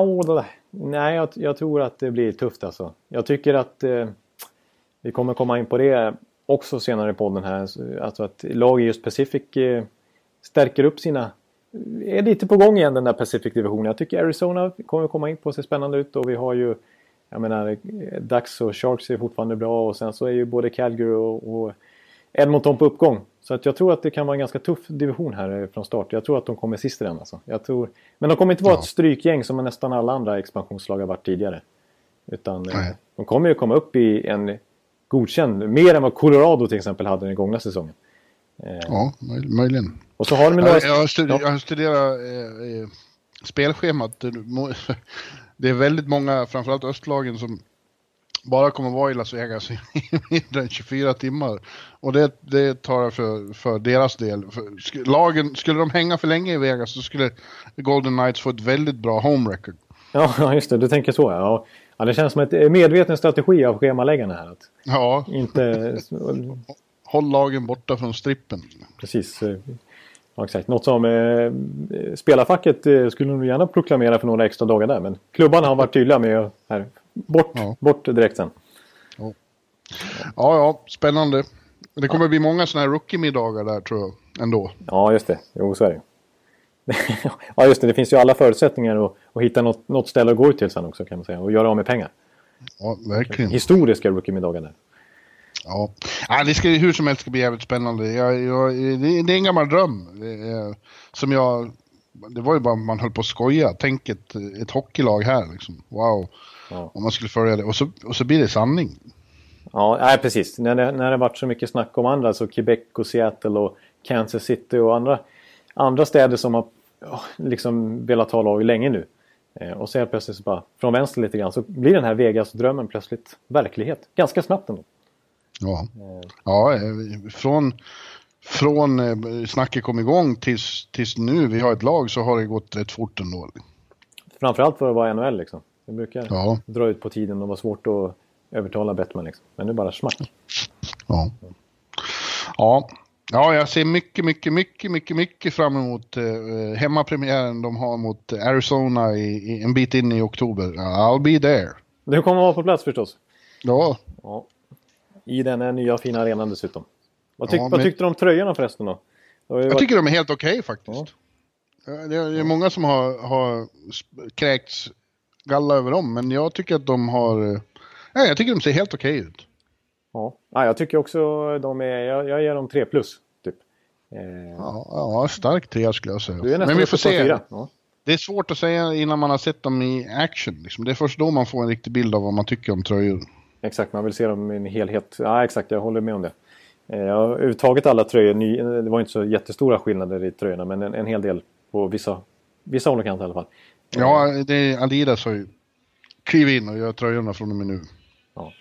nej, jag, jag tror att det blir tufft alltså. Jag tycker att eh, vi kommer komma in på det också senare i podden här. Alltså att lag i just Pacific eh, stärker upp sina... Eh, är lite på gång igen den där Pacific-divisionen. Jag tycker Arizona kommer komma in på sig spännande ut och vi har ju... Jag menar, eh, Ducks och Sharks är fortfarande bra och sen så är ju både Calgary och, och Edmonton på uppgång. Så att jag tror att det kan vara en ganska tuff division här från start. Jag tror att de kommer sist i den. Alltså. Jag tror... Men de kommer inte vara Ja. ett strykgäng som nästan alla andra expansionslag har varit tidigare. Utan eh, Nej. de kommer ju komma upp i en godkänd, mer än vad Colorado till exempel hade den gångna säsongen. Eh, Ja, möj, möjligen. Och så har de några... Jag, har studerat, Ja. jag har studerat eh, spelschemat. Det är väldigt många, framförallt östlagen, som bara kommer vara i Las Vegas i mindre än 24 timmar. Och det, det tar jag för, för deras del. För sk- lagen, skulle de hänga för länge i Vegas så skulle Golden Knights få ett väldigt bra home record. Ja, just det. Du tänker så ja. ja. Det känns som eh, medveten strategi av schemaläggarna här. Att Ja, inte... håll lagen borta från strippen. Precis. Ja, exakt. Något som eh, spelarfacket eh, skulle nog gärna proklamera för några extra dagar där. Men klubbarna har varit tydliga med här, bort, Ja. bort direkt sen. Ja, ja, spännande. Det kommer bli många sådana här rookie-middagar där tror jag, ändå. Ja, just det. Jo, så är det. ja, just det. Det finns ju alla förutsättningar att, att hitta något, något ställe att gå ut till sen också kan man säga. Och göra av med pengar. Ja, verkligen. Historiska rookie-middagar där. Ja. ja, det ska hur som helst ska bli jävligt spännande. Jag, jag, det, det är en gammal dröm. Är, som jag... Det var ju bara man höll på att skoja. Tänk ett, ett hockeylag här liksom. Wow. Ja. Om man skulle följa det. Och så, och så blir det sanning. Ja, nej, precis. När det, när det varit så mycket snack om andra, så Quebec och Seattle och Kansas City och andra, andra städer som har liksom velat ha lag länge nu. Eh, och så helt plötsligt så bara, från vänster lite grann, så blir den här Vegas-drömmen plötsligt verklighet. Ganska snabbt ändå. Ja, ja eh, från, från eh, snacket kom igång tills, tills nu vi har ett lag så har det gått rätt fort ändå. Framförallt för att vara NHL liksom. Det brukar Ja. dra ut på tiden och vara svårt att övertala Bettman liksom. Men nu bara smack. Ja. Ja. Ja, jag ser mycket, mycket, mycket, mycket, mycket fram emot eh, hemmapremiären de har mot Arizona i, i, en bit in i oktober. I'll be there. Du kommer vara på plats förstås. Ja, Ja. I den här nya fina arenan dessutom. Vad, tyck, Ja, vad men- tyckte du om tröjorna förresten då? Jag varit- tycker de är helt okej faktiskt. Ja. Ja, Det är, det är många som har, har kräkts galla över dem, men jag tycker att de har... Nej, jag tycker de ser helt okej ut. Ja. ja, jag tycker också de är, jag, jag ger dem 3 plus. Typ. Eh. Ja, ja, stark 3 skulle jag säga. Men vi får se. Ja. Det är svårt att säga innan man har sett dem i action. Liksom. Det är först då man får en riktig bild av vad man tycker om tröjor. Exakt, man vill se dem i en helhet. Ja, exakt, jag håller med om det. Eh, jag har övertagit alla tröjor. Det var inte så jättestora skillnader i tröjorna, men en, en hel del på vissa, vissa håll och kanter i alla fall. Ja, det är Adidas har ju klivit in och gör tröjorna från och med nu. Ja.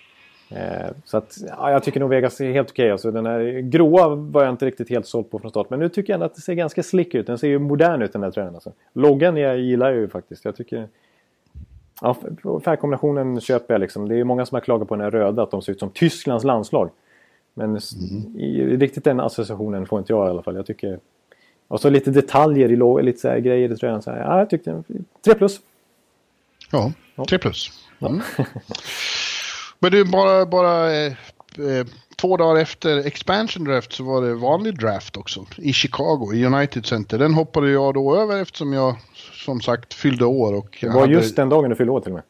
Eh, så att, ja, jag tycker nog Vegas är helt okej. Okay. Alltså, den här gråa var jag inte riktigt helt såld på från start. Men nu tycker jag ändå att det ser ganska slick ut. Den ser ju modern ut den här tröjan. Alltså. Loggan jag gillar jag ju faktiskt. Jag tycker... Ja, färgkombinationen köper jag liksom. Det är många som har klagat på den här röda, att de ser ut som Tysklands landslag. Men mm. i, riktigt den associationen får inte jag i alla fall. Jag tycker... Och så lite detaljer i lite så här grejer i tröjan. Så här, ja, jag tyckte... 3 plus. Ja, 3 plus. Mm. Men du, bara, bara eh, eh, två dagar efter expansion draft så var det vanlig draft också i Chicago, i United Center. Den hoppade jag då över eftersom jag som sagt fyllde år. Och det var hade... just den dagen du fyllde år till och med.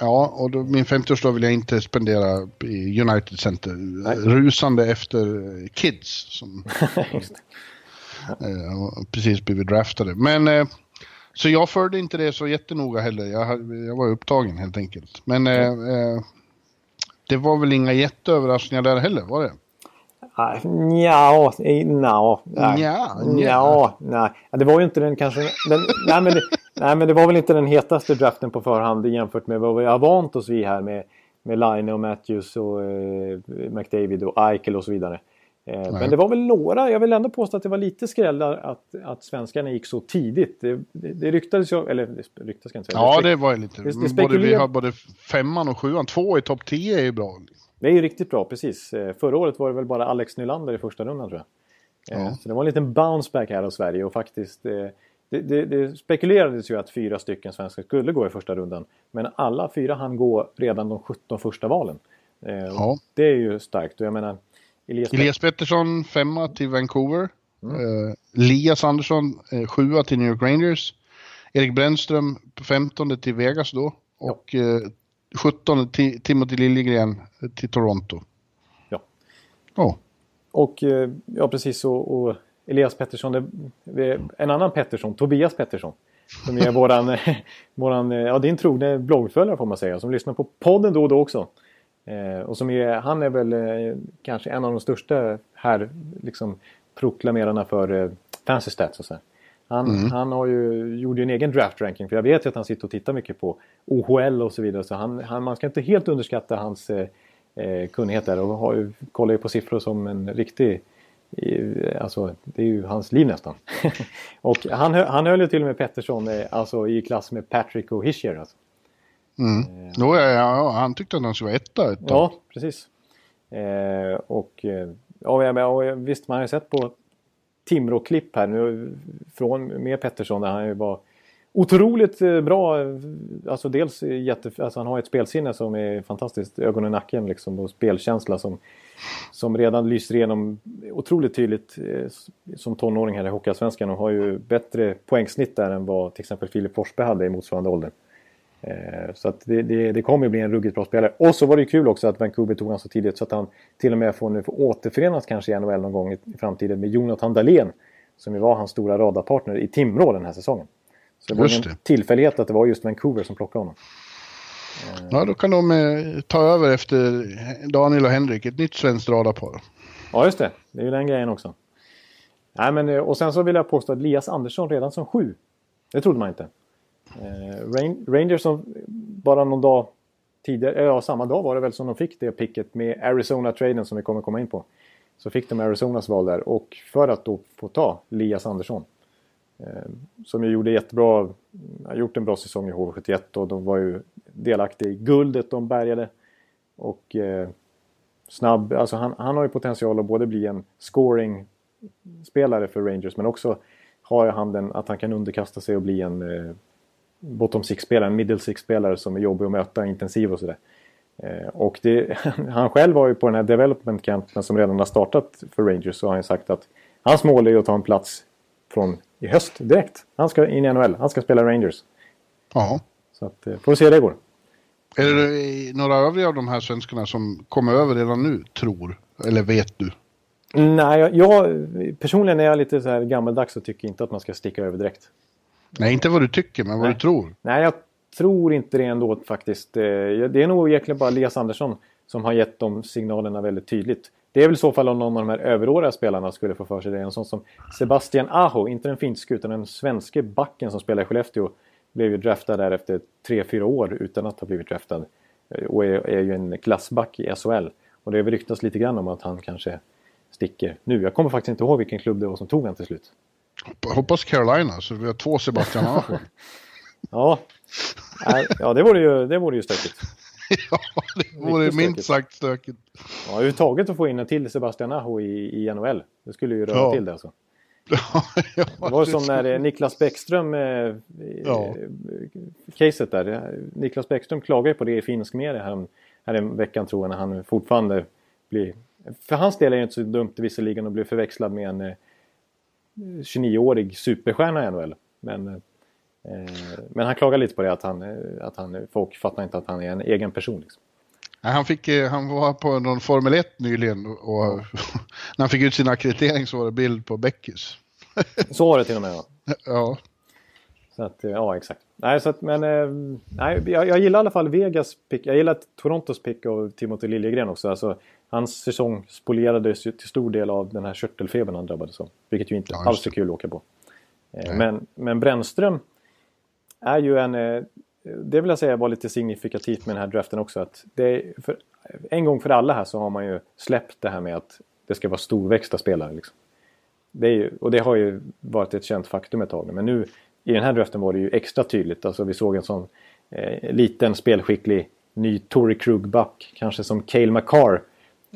Ja, och då, min 50-årsdag vill jag inte spendera i United Center. Nej. Rusande efter kids som eh, precis blivit draftade. Men eh, så jag förde inte det så jättenoga heller. Jag, jag var upptagen helt enkelt. Men eh, det var väl inga jätteöverraskningar där heller, var det? Nja, nja, nja, nej. Det var ju inte den kanske... Den, nej, men det, nej, men det var väl inte den hetaste draften på förhand jämfört med vad vi har vant oss vid här med, med Line och Matthews och eh, McDavid och Eichel och så vidare. Eh, men det var väl några, jag vill ändå påstå att det var lite skrällar att, att svenskarna gick så tidigt. Det, det, det ryktades ju, eller det ryktas kan jag säga. Ja, det, var lite. Det, det både, vi har både femman och sjuan, två i topp tio är ju bra. Det är ju riktigt bra, precis. Eh, förra året var det väl bara Alex Nylander i första rundan tror jag. Eh, ja. Så det var en liten bounceback här av Sverige och faktiskt det, det, det, spekulerades ju att fyra stycken svenskar skulle gå i första rundan. Men alla fyra hann gå redan de 17 första valen. Ja. Det är ju starkt och jag menar Elias, Elias Pettersson femma till Vancouver. Mm. Uh, Elias Andersson uh, sjua till New York Rangers. Erik Brännström på 15 till Vegas då. Och uh, 17 till Timothy Liljegren till Toronto. Ja. Oh. Och ja, precis. Och, och Elias Pettersson, det, en annan Pettersson, Tobias Pettersson. Som är våran, våran ja, din trogne bloggföljare får man säga. Som lyssnar på podden då och då också. Eh, och som är, han är väl eh, kanske en av de största här liksom, proklamerarna för eh, fancy stats och så. Han, mm. han har ju, gjorde ju en egen draft ranking för jag vet ju att han sitter och tittar mycket på OHL och så vidare. Så han, han man ska inte helt underskatta hans eh, eh kunnighet där och har ju, kollar ju på siffror som en riktig Alltså, det är ju hans liv nästan. och han, han höll ju till och med Pettersson alltså, i klass med Patrick och Hischier. Alltså. Mm. Eh, ja, ja, han tyckte att han skulle vara etta ett tag. Ja, precis. Eh, och, eh, ja, och visst, man har ju sett på Timrå-klipp här nu från med Pettersson där han ju var otroligt eh, bra. Alltså dels jätte, alltså han har ett spelsinne som är fantastiskt. Ögon i nacken liksom och spelkänsla som, som redan lyser igenom otroligt tydligt som tonåring här i Hockeyallsvenskan och har ju bättre poängsnitt där än vad till exempel Filip Forsberg hade i motsvarande ålder. Eh, så att det, det, det kommer bli en ruggigt bra spelare. Och så var det kul också att Vancouver tog honom så tidigt så att han till och med får, nu får återförenas kanske i NHL någon gång i, framtiden med Jonathan Dahlén. Som ju var hans stora radarpartner i Timrå den här säsongen. Så det var en tillfällighet att det var just Vancouver som plockade honom. Ja, då kan de eh, ta över efter Daniel och Henrik, ett nytt svenskt radarpar. Ja, just det. Det är ju den grejen också. Nej, men, eh, och sen så vill jag påstå att Elias Andersson redan som sju. Det trodde man inte. Eh, Rangers som bara någon dag tidigare, ja samma dag var det väl som de fick det picket med Arizona-traden som vi kommer komma in på. Så fick de Arizonas val där och för att då få ta Lias Andersson. Eh, som ju gjorde jättebra, har gjort en bra säsong i HV71 och de var ju delaktiga i guldet de bärgade. Och eh, snabb, alltså han, han har ju potential att både bli en scoring spelare för Rangers men också har han den att han kan underkasta sig och bli en eh, bottom six-spelare, en middle six-spelare som är jobbig att möta, intensiv och sådär. Eh, och det, han själv var ju på den här development campen som redan har startat för Rangers så har han sagt att hans mål är att ta en plats från i höst direkt. Han ska in i NHL, han ska spela Rangers. Ja. Så att, eh, får vi se hur det går. Är det några övriga av de här svenskarna som kommer över redan nu, tror? Eller vet du? Nej, jag, jag, personligen är jag lite så här gammaldags och tycker inte att man ska sticka över direkt. Nej, inte vad du tycker, men vad Nej. du tror. Nej, jag tror inte det ändå faktiskt. Eh, Det är nog egentligen bara Elias Andersson som har gett de signalerna väldigt tydligt. Det är väl i så fall om någon av de här överåriga spelarna skulle få för sig det. En sån som Sebastian Aho, inte den finske utan den svenske backen som spelar i Skellefteå. Blev ju draftad där efter 3-4 år utan att ha blivit draftad. Eh, Och är, är ju en klassback i SHL. Och det har ryktats lite grann om att han kanske sticker nu. Jag kommer faktiskt inte ihåg vilken klubb det var som tog han till slut. Hop- Hoppas Carolina, så vi har två Sebastian Aho. Ja, ja det vore ju, det vore ju stökigt. ja, det vore Riktigt minst stökigt. sagt stökigt. Ja, överhuvudtaget att få in en till Sebastian Aho i, i NHL. Det skulle ju röra Ja. till det alltså. ja, Det var som när Niklas Bäckström, eh, Ja. eh, caset där. Niklas Bäckström klagade på det i finsk media här, här i veckan tror jag när han fortfarande blir... För hans del är det inte så dumt visserligen att bli förväxlad med en eh, 29-årig superstjärna i NHL. Men, eh, men han klagar lite på det att han, eh, att han, folk fattar inte att han är en egen person. Liksom. Han, fick, eh, han var på någon Formel 1 nyligen och, och när han fick ut sin akkreditering så var det bild på Beckis. Så var det till och med. Ja. Ja, Så att, ja, exakt. Nej, så att, men nej, jag, jag gillar i alla fall Vegas pick. Jag gillar Torontos pick av Timothy Liljegren också. Alltså, hans säsong spolierades ju till stor del av den här körtelfebern han drabbades av. Vilket ju inte Ja, alls är kul att åka på. Eh, Nej. men, men Brännström är ju en... Eh, det vill jag säga var lite signifikativt med den här draften också. Att det för, en gång för alla här så har man ju släppt det här med att det ska vara storväxta spelare. Liksom. Det är ju, och det har ju varit ett känt faktum ett tag. Men nu i den här draften var det ju extra tydligt. Alltså vi såg en sån eh, liten spelskicklig ny Tory Krug-back. Kanske som Cale McCarr.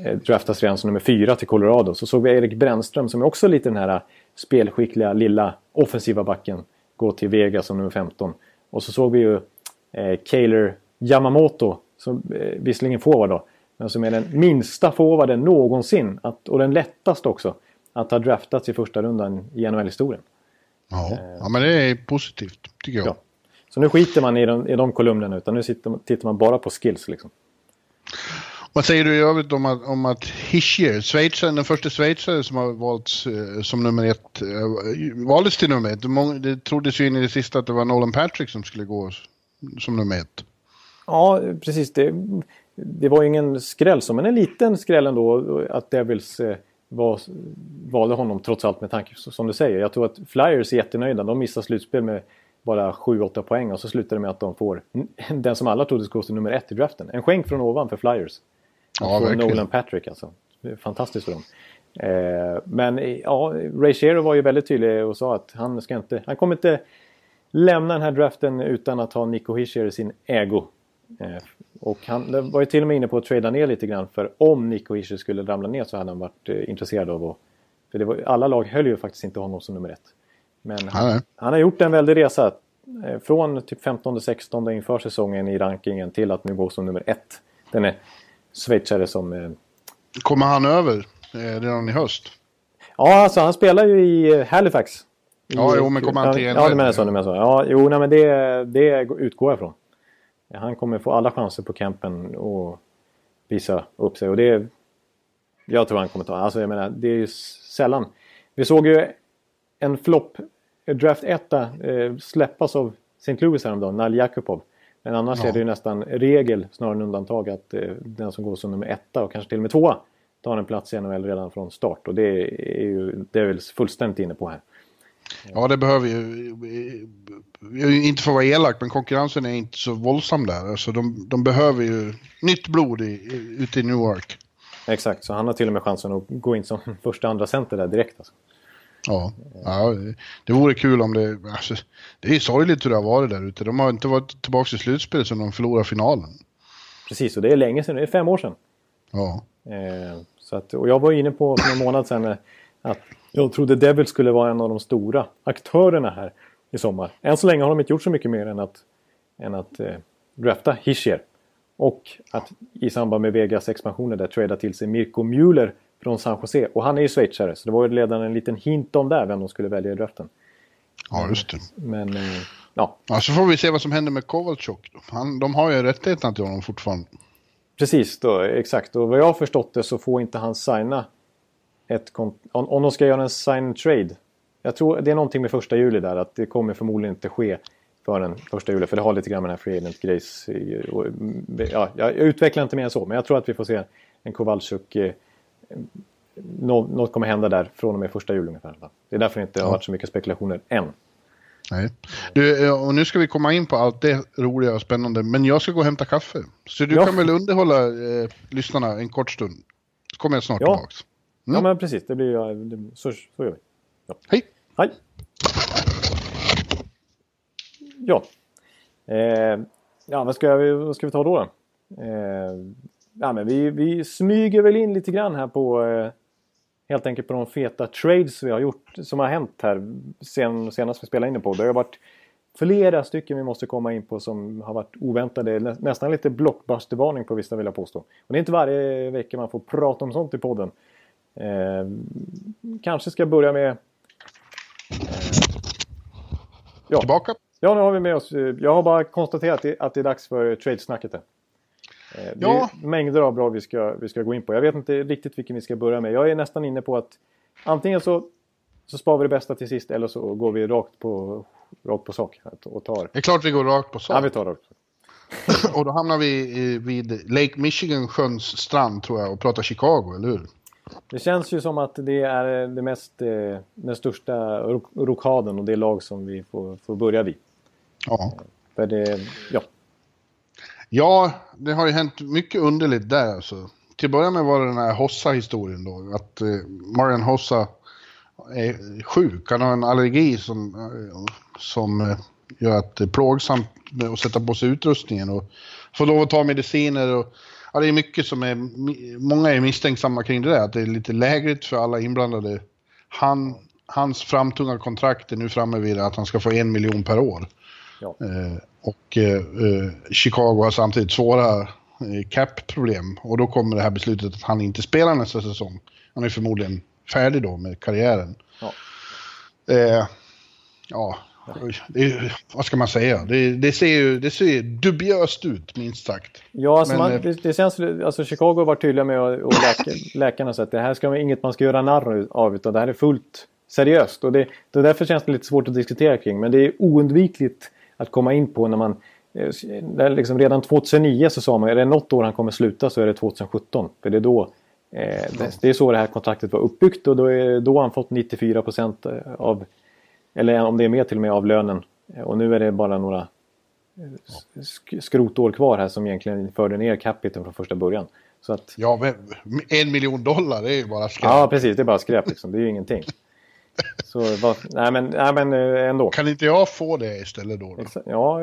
Eh, draftas redan som nummer fyra till Colorado. Så såg vi Erik Brännström som är också lite den här eh, spelskickliga lilla offensiva backen. Gå till Vegas som nummer 15. Och så såg vi ju eh, Kaler Yamamoto. Som eh, visserligen forward då. Men som är den minsta forwarden någonsin. Att, och den lättaste också. Att ha draftats i första rundan i NHL-historien. ja. ja, men det är positivt tycker jag. Ja. Så nu skiter man i de, i de kolumnerna utan nu sitter, tittar man bara på skills. Liksom. Vad säger du i övrigt om att, om att Hischier, schweizaren, den första schweizaren som har valts eh, som nummer ett, eh, valdes till nummer ett. Det Det troddes ju in i det sista att det var Nolan Patrick som skulle gå som nummer ett. Ja, precis. Det, det var ju ingen skräll så, men en liten skräll ändå att Devils eh, var, valde honom trots allt med tanke som du säger. Jag tror att Flyers är jättenöjda. De missar slutspel med bara 7-8 poäng och så slutar det med att de får den som alla trodde skulle gå till nummer ett i draften. En skänk från ovan för Flyers. Ja, verkligen. Nolan Patrick alltså. Fantastiskt för dem. Eh, men ja, Ray Shero var ju väldigt tydlig och sa att han ska inte, han kommer inte lämna den här draften utan att ha Nico Hischier i sin ägo. Eh, och han var ju till och med inne på att trada ner lite grann för om Nico Hischier skulle ramla ner så hade han varit eh, intresserad av att... För det var, alla lag höll ju faktiskt inte honom som nummer ett. Men han, han har gjort en väldig resa. Eh, från typ 15-16 inför säsongen i rankingen till att nu gå som nummer ett. Den är schweizare som... Eh, Kommer han över eh, redan i höst? Ja, alltså han spelar ju i eh, Halifax. Ja, jo, men kommer han till Ja, det menar så. Det menar så. Ja, jo, nej, men det, det utgår jag från. Han kommer få alla chanser på campen och visa upp sig. Och det... Jag tror han kommer ta... Alltså jag menar, det är ju sällan... Vi såg ju en flopp, draft 1 eh, släppas av St. Louis häromdagen, Nal Jakubov. Men annars Ja. är det ju nästan regel snarare än undantag att eh, den som går som nummer etta och kanske till och med tvåa tar en plats i NHL redan från start. Och det är ju Devils fullständigt inne på här. Ja, det behöver ju... Inte för att vara elak, men konkurrensen är inte så våldsam där. Alltså, de, de behöver ju nytt blod i, ute i Newark. Exakt, så han har till och med chansen att gå in som första andra center där direkt. Alltså. Ja, ja det vore kul om det... Alltså, det är ju sorgligt hur det har varit där ute. De har inte varit tillbaka i slutspel sedan de förlorade finalen. Precis, och det är länge sedan, det är fem år sedan. Ja, Eh, så att, och jag var inne på för någon månad sedan eh, att jag trodde Devil skulle vara en av de stora aktörerna här i sommar. Än så länge har de inte gjort så mycket mer än att, än att eh, drafta Hischier. Och att i samband med Vegas expansioner där trada till sig Mirko Müller från San Jose. Och han är ju schweizare, så det var ju redan en liten hint om där vem de skulle välja i draften. ja just det. Men eh, ja. Ja, så får vi se vad som händer med Kovalchuk. Han, de har ju rättigheterna till honom fortfarande. Precis, då, exakt. Och vad jag har förstått det så får inte han signa ett om, om de ska göra en sign trade. Jag tror det är någonting med första juli där att det kommer förmodligen inte ske förrän första juli. För det har lite grann med den här free agent grejs. Ja, jag utvecklar inte mer än så men jag tror att vi får se en Kowalczyk. Eh, något kommer hända där från och med första juli ungefär. Det är därför det inte har varit så mycket spekulationer än. Nej. Du, och nu ska vi komma in på allt det roliga och spännande, men jag ska gå och hämta kaffe. Så du ja. kan väl underhålla eh, lyssnarna en kort stund? Så kommer jag snart ja. tillbaka. Mm. Ja, men precis. Det blir, ja, så, så gör vi. Ja. Hej! Hej! Ja. Eh, ja, vad ska, vi, vad ska vi ta då? Eh, ja, men vi, vi smyger väl in lite grann här på eh, helt enkelt på de feta trades vi har gjort som har hänt här sen, senast vi spelade in på. Det har varit flera stycken vi måste komma in på som har varit oväntade. Nä, nästan lite blockbustervarning på vissa vill jag påstå. Och det är inte varje vecka man får prata om sånt i podden. Eh, kanske ska börja med... Eh, ja. Tillbaka? Ja, nu har vi med oss. Jag har bara konstaterat att det är dags för tradesnacket. Eh, det ja. är mängder av bra vi ska, vi ska gå in på. Jag vet inte riktigt vilken vi ska börja med. Jag är nästan inne på att antingen så, så sparar vi det bästa till sist eller så går vi rakt på, rakt på sak. Och tar... Det är klart vi går rakt på sak. Ja, vi tar rakt och då hamnar vi vid Lake Michigan sjöns strand tror jag och pratar Chicago, eller hur? Det känns ju som att det är det mest, eh, den största rokaden och det lag som vi får, får börja vid. Ja. För det, ja. Ja, det har ju hänt mycket underligt där alltså. Till att börja med var det den här Hossa-historien då. Att eh, Marian Hossa är sjuk. Han har en allergi som, eh, som eh, gör att det är plågsamt att sätta på sig utrustningen. Och får lov att ta mediciner och Ja, det är mycket som är, många är misstänksamma kring det där, att det är lite lägligt för alla inblandade. Han, hans framtunga kontrakt är nu framme vid att han ska få en miljon per år. Ja. Eh, och eh, Chicago har samtidigt svåra eh, cap-problem och då kommer det här beslutet att han inte spelar nästa säsong. Han är förmodligen färdig då med karriären. Ja, eh, ja det, vad ska man säga? Det, det, ser ju det ser dubiöst ut, minst sagt. Ja, alltså Men, man, det, det känns... Alltså Chicago har varit tydliga med och, läka, läkarna så att det här ska man, inget man ska göra narr av utan det här är fullt seriöst. Och det, det därför känns det lite svårt att diskutera kring. Men det är oundvikligt att komma in på när man... Eh, liksom redan 2009 så sa man är det något år han kommer sluta så är det 2017. För det är då... Eh, det, är så det här kontraktet var uppbyggt och då är då han fått 94 procent av eller om det är mer till och med av lönen. Och nu är det bara några sk skrotår kvar här som egentligen förde ner capiten från första början. Så att... Ja, men en miljon dollar det är ju bara skräp. Ja, precis. Det är bara skräp liksom. Det är ju ingenting. Så vad, nej, men, nej men eh, ändå. Kan inte jag få det istället då? då? Ja,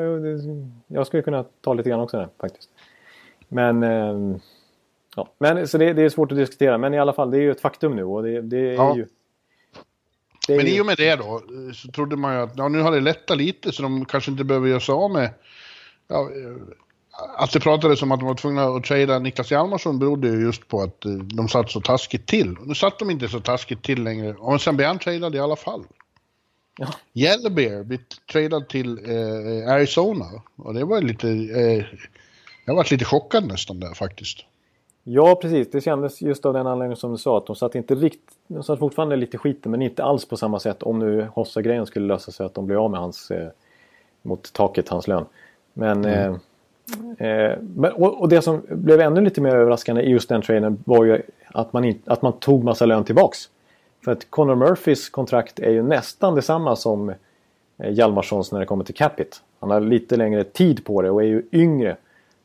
jag skulle kunna ta lite grann också där, faktiskt. Men, ehm, ja. men så det, det, är svårt att diskutera. Men i alla fall, det är ju ett faktum nu och det, det är ja. ju men ju... i och med det då så trodde man ju att ja, nu har det lättat lite så de kanske inte behöver göra sig av med... Ja, att det pratades om att de var tvungna att trada Niklas Hjalmarsson berodde ju just på att eh, de satt så taskigt till. Nu satt de inte så taskigt till längre. Och sen blev han tradad i alla fall. Ja. Yellowbear blev tradad till eh, Arizona. Och det var lite... Eh, jag var lite chockad nästan där faktiskt. Ja, precis. Det kändes just av den anledningen som du sa att de satt inte riktigt... De satt fortfarande lite skiten men inte alls på samma sätt om nu Hossa-grejen skulle lösa sig att de blir av med hans... Eh, mot taket, hans lön. Men... Mm. Eh, eh, men och, och, det som blev ännu lite mer överraskande i just den traden var ju att man, in, att man tog massa lön tillbaks. För att Conor Murphys kontrakt är ju nästan detsamma som eh, Hjalmarssons när det kommer till Capit. Han har lite längre tid på det och är ju yngre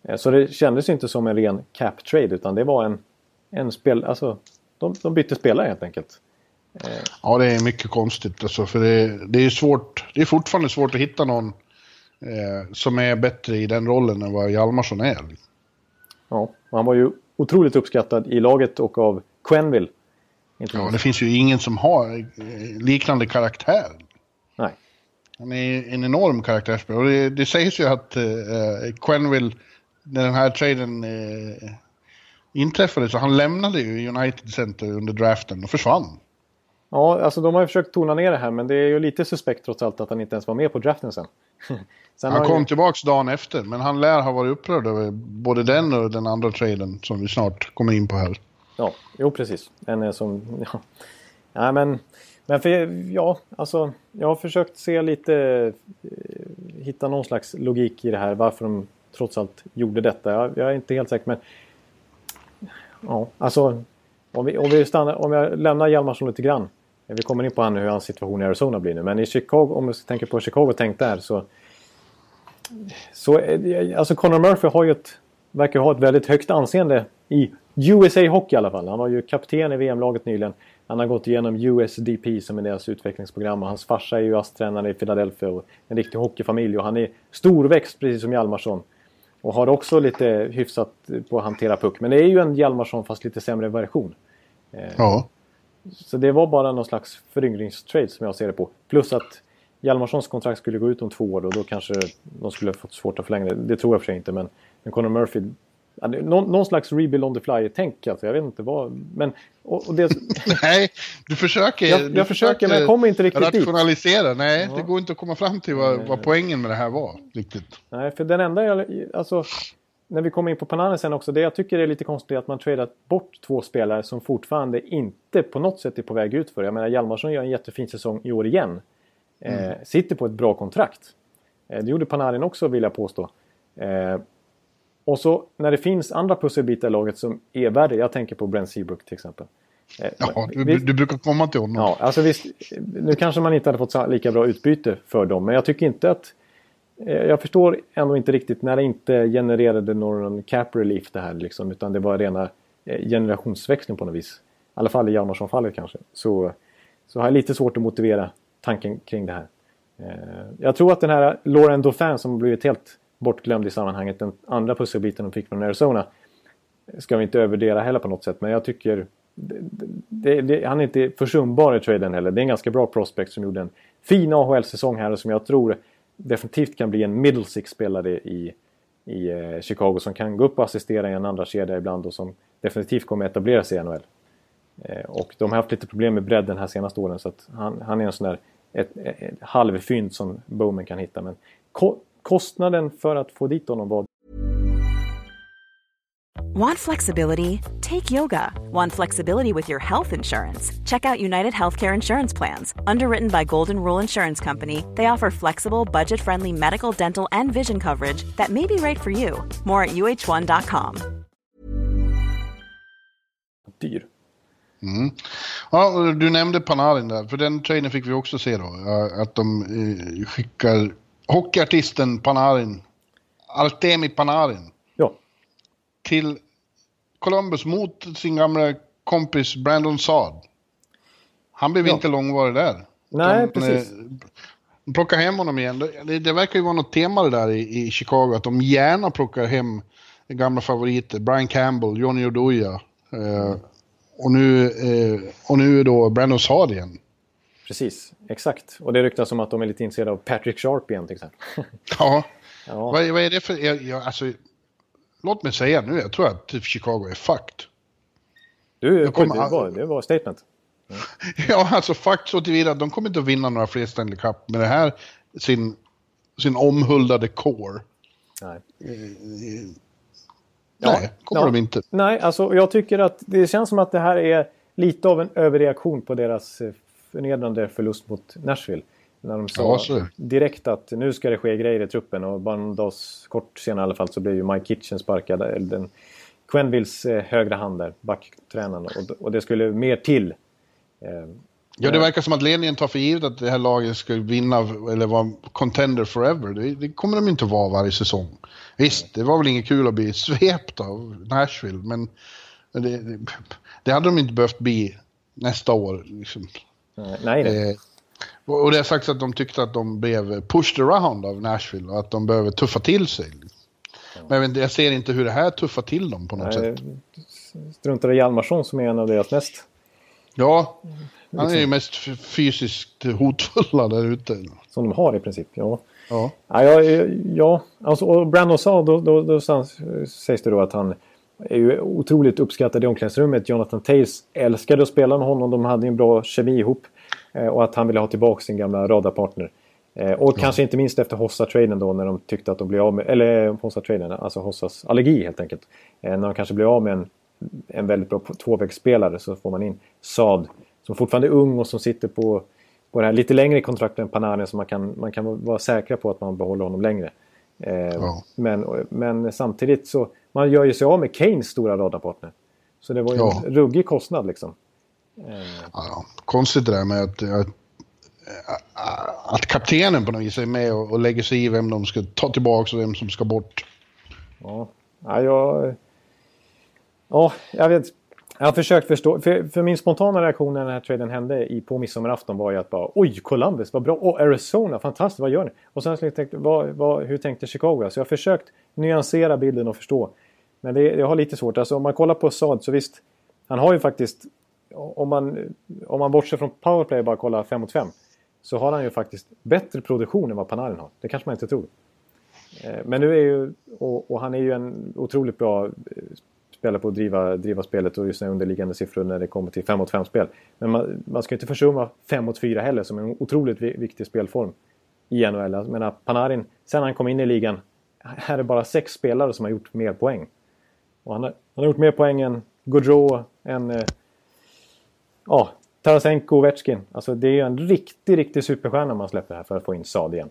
eh, så det kändes inte som en ren cap trade utan det var en, en spel... Alltså, de, de bytte spelare helt enkelt. Eh, ja, det är mycket konstigt alltså, för det, det är svårt. Det är fortfarande svårt att hitta någon eh, som är bättre i den rollen än vad Hjalmarsson är. Ja, han var ju otroligt uppskattad i laget och av Quenville. Ja, det finns ju ingen som har eh, liknande karaktär. Nej. Han är en enorm karaktärsspelare och det, det sägs ju att eh, Quenville när den här traden eh, inträffade så han lämnade ju United Center under draften och försvann. Ja, alltså de har ju försökt tona ner det här men det är ju lite suspekt trots allt att han inte ens var med på draften sen. sen han kom ju... tillbaks dagen efter men han lär ha varit upprörd över både den och den andra traden som vi snart kommer in på här. Ja, jo precis. En är som... Ja. Nej men... Men för, ja, alltså jag har försökt se lite... Eh, hitta någon slags logik i det här varför de trots allt gjorde detta. Jag, jag är inte helt säker men... Ja, alltså om vi, om vi stannar, om jag lämnar Hjalmarsson lite grann. Vi kommer in på hur hans situation i Arizona blir nu. Men i Chicago, om vi tänker på Chicago tänk där så... så eh, alltså Conor Murphy har ju ett, verkar ha ett väldigt högt anseende i USA Hockey i alla fall. Han var ju kapten i VM-laget nyligen. Han har gått igenom USDP som är deras utvecklingsprogram och hans farsa är ju ASS-tränare i Philadelphia och en riktig hockeyfamilj och han är storväxt precis som Hjalmarsson. Och har också lite hyfsat på att hantera puck. Men det är ju en Hjalmarsson fast lite sämre version. Eh, ja. Så det var bara någon slags föryngringstrade som jag ser det på. Plus att Hjalmarssons kontrakt skulle gå ut om två år och då kanske de skulle fått svårt att förlänga det. Det tror jag för sig inte men, men Conor Murphy någon, någon, slags rebuild on the fly-tänk alltså. Jag vet inte vad. Men, och, och det... Nej, du försöker. Jag, jag du försöker, men jag kommer inte riktigt rationalisera. dit. Nej, ja. det går inte att komma fram till vad, vad, poängen med det här var. Riktigt. Nej, för den enda jag... Alltså, när vi kommer in på Pananen sen också. Det jag tycker är lite konstigt är att man tradat bort två spelare som fortfarande inte på något sätt är på väg ut för. Jag menar Hjalmarsson gör en jättefin säsong i år igen. Eh, mm. sitter på ett bra kontrakt. Eh, det gjorde Panarin också vill jag påstå. Eh, och så när det finns andra pusselbitar i laget som är värre. Jag tänker på Brent Seabrook till exempel. Eh, ja, du, visst, du, brukar komma till honom. Ja, alltså visst, nu kanske man inte hade fått lika bra utbyte för dem. Men jag tycker inte att... Eh, jag förstår ändå inte riktigt när det inte genererade någon cap relief det här liksom. Utan det var rena eh, generationsväxling på något vis. I alla fall i Hjalmarsson-fallet kanske. Så, så har jag lite svårt att motivera tanken kring det här. Eh, jag tror att den här Lauren Dauphin som blivit helt bortglömd i sammanhanget. Den andra pusselbiten de fick från Arizona ska vi inte övervärdera heller på något sätt. Men jag tycker det, det, han är inte försumbar i traden heller. Det är en ganska bra prospect som gjorde en fin AHL-säsong här och som jag tror definitivt kan bli en middle six-spelare i, i eh, Chicago som kan gå upp och assistera i en andra kedja ibland och som definitivt kommer etablera sig i NHL. Eh, och de har haft lite problem med bredden här senaste åren så att han, han är en sån där ett, ett, ett halvfynd som Bowman kan hitta. Men kostnaden för att få dit honom var Want flexibility? Take yoga. Want flexibility with your health insurance? Check out United Healthcare Insurance Plans. Underwritten by Golden Rule Insurance Company, they offer flexible, budget friendly medical, dental, and vision coverage that may be right for you. More at uh1.com. Dyr. Mm. Ja, du nämnde Panarin där, för den trainen fick vi också se då. Att de eh, skickar hockeyartisten Panarin, Artemi Panarin, ja. Till Columbus mot sin gamla kompis Brandon Saad. Han blev ja. inte långvarig där. Nej, de, precis. De plockar hem honom igen. Det, det, verkar ju vara något tema det där i, i, Chicago, att de gärna plockar hem gamla favoriter. Brian Campbell, Johnny Oduya. Eh, och, nu, eh, och nu då Brandon Saad igen. Precis, exakt. Och det ryktas om att de är lite intresserade av Patrick Sharp igen till exempel. ja. ja. Vad, vad, är det för... Jag, jag, alltså, låt mig säga nu, jag tror att Chicago är fucked. Du, jag kommer, det, var, det var statement. Ja, ja alltså fucked så tillvida att de kommer inte att vinna några fler Stanley Cup med det här, sin, sin omhuldade core. Nej. Eh, nej, kommer ja, de inte. Nej, alltså jag tycker att det känns som att det här är lite av en överreaktion på deras eh, förnedrande förlust mot Nashville. När de sa ja, direkt att nu ska det ske grejer i truppen och bara en dag kort senare i alla fall så blev ju Mike Kitchen sparkad. Den, Quenvilles eh, högra hand där, backtränaren. Och, och det skulle mer till. Eh, ja, det verkar som att ledningen tar för givet att det här laget ska vinna eller vara contender forever. Det, det kommer de inte vara varje säsong. Visst, det var väl inget kul att bli svept av Nashville, men det, det, det hade de inte behövt bli nästa år. Liksom. Nej, nej. Eh, och det har sagts att de tyckte att de blev pushed around av Nashville och att de behöver tuffa till sig. Men jag, ser inte hur det här tuffar till dem på något nej, sätt. Struntar i Hjalmarsson som är en av deras mest... Ja, han är ju liksom- mest fysiskt hotfulla där ute. Som de har i princip, ja. Ja, ja, ja, ja alltså, och Brandon sa, då, då, då sägs det då att han är ju otroligt uppskattad i omklädningsrummet. Jonathan Tays älskade att spela med honom. De hade en bra kemi ihop. Eh, och att han ville ha tillbaka sin gamla radarpartner. Eh, och ja. kanske inte minst efter Hossa-traden då när de tyckte att de blev av med, eller Hossa-traden, alltså Hossas allergi helt enkelt. Eh, när de kanske blev av med en, en väldigt bra tvåvägsspelare så får man in Saad som fortfarande är ung och som sitter på, på det här lite längre kontraktet än Panarin så man kan, man kan vara säkra på att man behåller honom längre. Eh, ja. men, men samtidigt så, man gör ju sig av med Keynes stora radarpartner. Så det var ju ja. en ruggig kostnad liksom. Ja, konstigt det där med att, att, att kaptenen på något vis är med och, och lägger sig i vem de ska ta tillbaka och vem som ska bort. Ja, ja jag... Ja, jag vet. Jag har försökt förstå. För, för, min spontana reaktion när den här traden hände i, på midsommarafton var ju att bara oj, Columbus, vad bra. Och Arizona, fantastiskt, vad gör ni? Och sen så tänkte jag, vad, vad, hur tänkte Chicago? Så jag har försökt nyansera bilden och förstå. Men det, jag har lite svårt. Alltså om man kollar på Saad så visst, han har ju faktiskt om man, om man bortser från powerplay och bara kollar 5 mot 5 så har han ju faktiskt bättre produktion än vad Panarin har. Det kanske man inte tror. Eh, men nu är ju, och, och han är ju en otroligt bra eh, spelare på att driva, driva spelet och just underliggande siffror när det kommer till 5 mot 5-spel. Men man, man ska inte försumma 5 mot 4 heller som är en otroligt viktig spelform i NHL. Jag menar, Panarin, sen han kom in i ligan, här är bara sex spelare som har gjort mer poäng. Och han har, han har gjort mer poäng än Gaudreau, än eh, ja, Tarasenko och Ovechkin. Alltså det är ju en riktig, riktig superstjärna man släpper här för att få in Saad igen.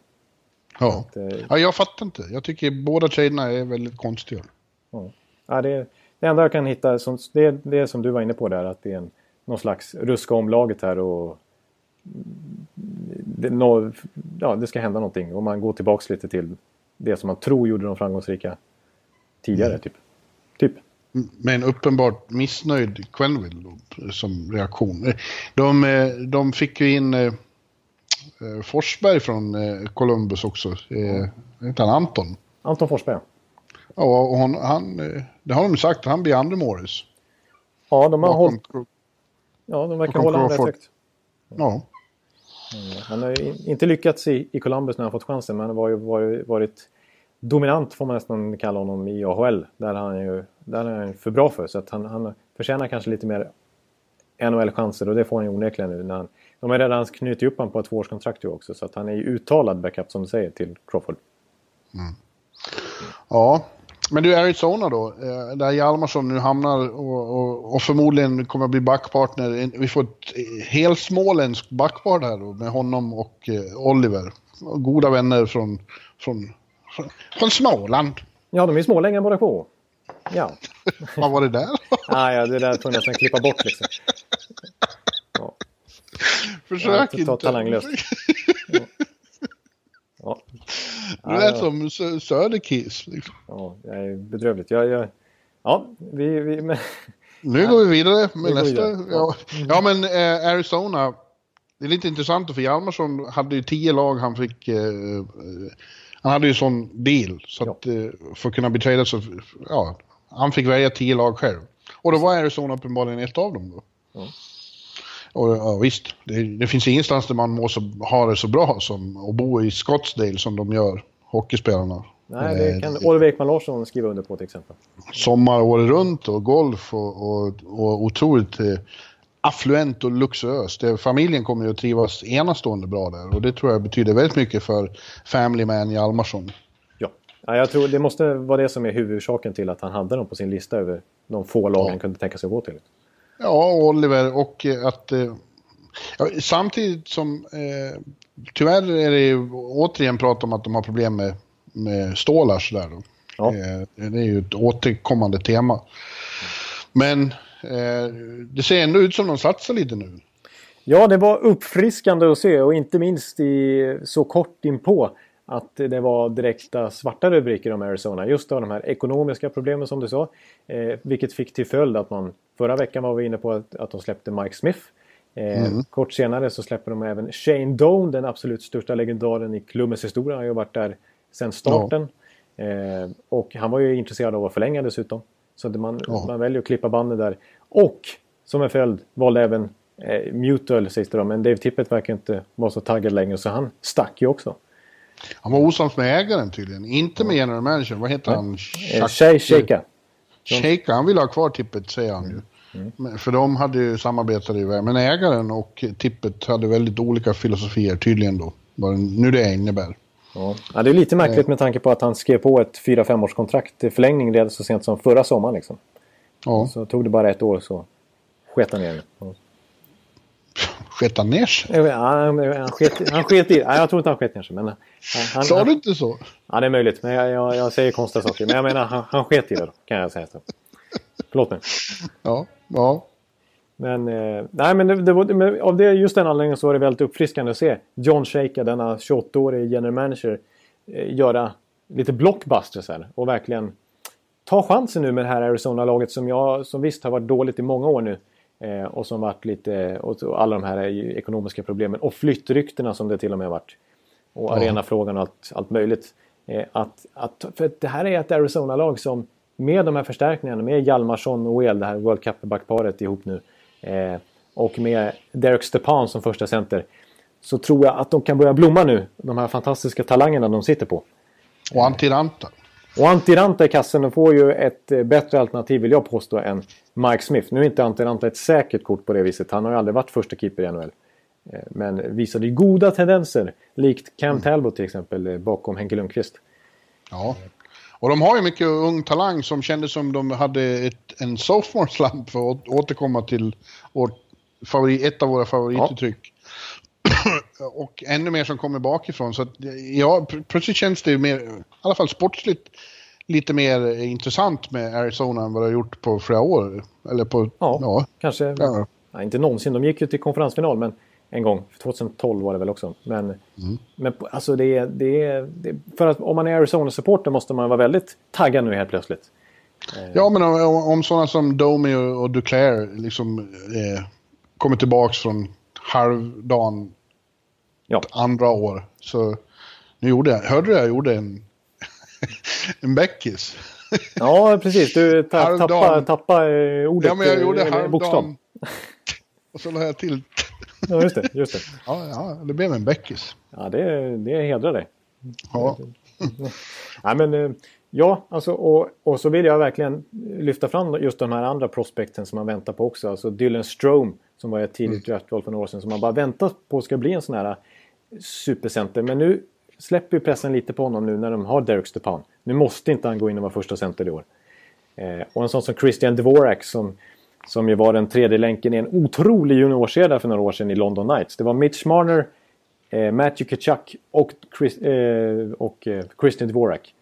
Ja. Att, eh, ja, jag fattar inte. Jag tycker båda traderna är väldigt konstiga. Ja. ja det, det enda jag kan hitta, som, det, det är som du var inne på där, att det är en, någon slags ruska om laget här och det, no, ja, det ska hända någonting. Och man går tillbaks lite till det som man tror gjorde dem framgångsrika tidigare. Mm. Typ. typ med en uppenbart missnöjd Quenville som reaktion. De, eh, de fick ju in eh, eh, Forsberg från Columbus också. Eh, heter han Anton? Anton Forsberg. Ja, och hon, han, det har de sagt, han blir andra Morris. Ja, de har hållit... Ja, de verkar hålla honom rätt högt. Ja. Han har inte lyckats i, i Columbus när han fått chansen, men han har ju varit dominant får man nästan kalla honom i AHL. Där han ju, där är han för bra för. Så att han, han förtjänar kanske lite mer NHL-chanser och det får han ju onekligen nu. När han, de har redan knutit upp honom på ett tvåårskontrakt också. Så att han är ju uttalad backup som du säger till Crawford. Mm. Ja, men du Arizona då, eh, där Hjalmarsson nu hamnar och, och, och, förmodligen kommer att bli backpartner. Vi får ett eh, helsmåländskt backpar här då med honom och eh, Oliver. Goda vänner från, från från Småland. Ja, de är smålänningar båda två. Ja. Vad var det där? ah, ja, det där får jag nästan klippa bort liksom. Ja. Försök ja, inte. talanglöst. Ja. Ja. Du lät ja, som Söderkiss. Liksom. Ja, det är bedrövligt. Jag, jag... Ja, vi... vi men... Nu går vi vidare med nästa. Ja. ja, men eh, Arizona. Det är lite intressant för Hjalmarsson hade ju tio lag han fick eh, han hade ju sån deal. Så att, ja. Eh, för att kunna bli tradad så, ja, han fick välja tio lag själv. Och då var Arizona uppenbarligen ett av dem då. Ja. Och ja, visst, det, det, finns ingenstans där man måste ha det så bra som att bo i Scottsdale som de gör, hockeyspelarna. Nej, det eh, kan Oliver Ekman Larsson skriva under på till exempel. Sommar året runt och golf och, och, och otroligt eh, affluent och luxuöst. familjen kommer ju att trivas enastående bra där och det tror jag betyder väldigt mycket för Family Man Hjalmarsson. Ja. ja, jag tror det måste vara det som är huvudorsaken till att han hade dem på sin lista över de få lag ja. han kunde tänka sig att gå till. Ja, Oliver och eh, att... Eh, ja, samtidigt som... Eh, tyvärr är det ju återigen prat om att de har problem med, med stålars där. Då. Ja. Eh, det är ju ett återkommande tema. Men det ser ändå ut som de satsar lite nu. Ja, det var uppfriskande att se och inte minst i, så kort inpå att det var direkta svarta rubriker om Arizona. Just av de här ekonomiska problemen som du sa. Eh, vilket fick till följd att man förra veckan var vi inne på att, att de släppte Mike Smith. Eh, mm. Kort senare så släpper de även Shane Doan, den absolut största legendaren i klubbens historia. Han har ju varit där sedan starten. Ja. Eh, och han var ju intresserad av att förlänga dessutom. Så man, ja. man väljer att klippa bandet där. Och som en följd valde även eh, Mutual sägs det då, men Dave Tippett verkar inte vara så taggad längre så han stack ju också. Han var osams med ägaren tydligen, inte med general manager. Vad heter han? Shay Shaka. Shaker, han vill ha kvar tippet säger han ju. Men- För de hade ju samarbetat i väg. Men ägaren och tippet hade väldigt olika filosofier tydligen då. Vad nu det innebär. Ja. Ja, det är lite märkligt med tanke på att han skrev på ett 4-5 års kontrakt till förlängning redan så sent som förra sommaren. Liksom. Ja, Så tog det bara ett år så sket han ner. Ja. sket han ner sig? Vet, Han, han, sket, han sket i Nej, jag tror inte han sket ner sig. Men han, han, Sa du inte så? Ja, det är möjligt. Men jag, jag, jag säger konstiga saker. Men jag menar, han, han sket i det då, kan jag säga. Så. Förlåt mig. Ja, ja. Men, eh, nej, men, det, det var, men av det, just den anledningen så var det väldigt uppfriskande att se John Shaker, denna 28-årige general manager, eh, göra lite blockbusters här. Och verkligen ta chansen nu med det här Arizona-laget som, jag, som visst har varit dåligt i många år nu. Eh, och som varit lite, och alla de här ekonomiska problemen. Och flyttryktena som det till och med varit. Och Ja. arenafrågan och allt, allt möjligt. Eh, att, att, för det här är ett Arizona-lag som med de här förstärkningarna, med Hjalmarsson och El, det här World Cup-backparet ihop nu. Eh, och med Derek Stepan som första center. Så tror jag att de kan börja blomma nu. De här fantastiska talangerna de sitter på. Och Antiranta. Och Antiranta i kassen de får ju ett eh, bättre alternativ vill jag påstå än Mike Smith. Nu är inte Antiranta ett säkert kort på det viset. Han har ju aldrig varit första keeper i NHL. Eh, Men visade ju goda tendenser. Likt Cam Talbot till exempel bakom Henke Lundqvist. Ja. Och de har ju mycket ung talang som kändes som de hade ett, en sophomore slump för att återkomma till vårt favorit, ett av våra favorituttryck. och ännu mer som kommer bakifrån. Så att, ja, pl- plötsligt känns det ju mer, i alla fall sportsligt, lite mer intressant med Arizona än vad det har gjort på flera år. Eller på, Ja, ja. kanske. Ja. Inte någonsin. De gick ju till konferensfinal men en gång. 2012 var det väl också. Men, men på- alltså det är, det är, det. För att om man är Arizona-supporter måste man vara väldigt taggad nu helt plötsligt. Ja, men om, om sådana som Domi och, och Duclair liksom eh, kommer tillbaks från halvdagen Ja. andra år. Så nu gjorde jag, hörde du jag gjorde en, en bäckis? Ja, precis. Du ta, Halvdan. tappa, eh, ordet. Ja, men jag gjorde eh, halvdagen. Och så la jag till. Ja, just det. Just det. Ja, ja, det blev en bäckis. Ja, det, det hedrar dig. Ja. Ja, men, eh, ja, alltså, och, och så vill jag verkligen lyfta fram just de här andra prospekten som man väntar på också. Alltså Dylan Strome som var ett tidigt draftval för några år sedan som man bara väntat på ska bli en sån här supercenter. Men nu släpper ju pressen lite på honom nu när de har Derek Stepan. Nu måste inte han gå in och vara första center i år. Eh, och en sån som Christian Dvorak som, som ju var den tredje länken i en otrolig juniorkedja för några år sedan i London Knights. Det var Mitch Marner, eh, Matthew Kachuk och, Chris, eh, och eh, Christian Dvorak.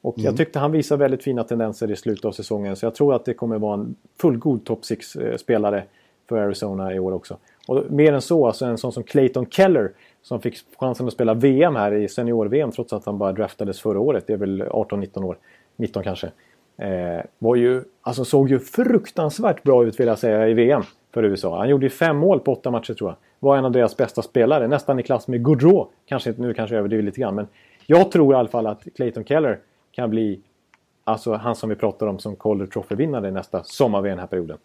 Och jag tyckte han visade väldigt fina tendenser i slutet av säsongen. Så jag tror att det kommer vara en fullgod top 6-spelare för Arizona i år också. Och mer än så, alltså en sån som Clayton Keller som fick chansen att spela VM här i senior-VM trots att han bara draftades förra året. Det är väl 18-19 år. 19 kanske. Eh, var ju, alltså såg ju fruktansvärt bra ut vill jag säga i VM för USA. Han gjorde ju fem mål på åtta matcher tror jag. Var en av deras bästa spelare. Nästan i klass med Gaudreau. Kanske, inte- nu kanske jag överdriver lite grann. Men jag tror i alla fall att Clayton Keller kan bli alltså han som vi pratar om som Calder Trophy-vinnare nästa sommar-VM den här perioden.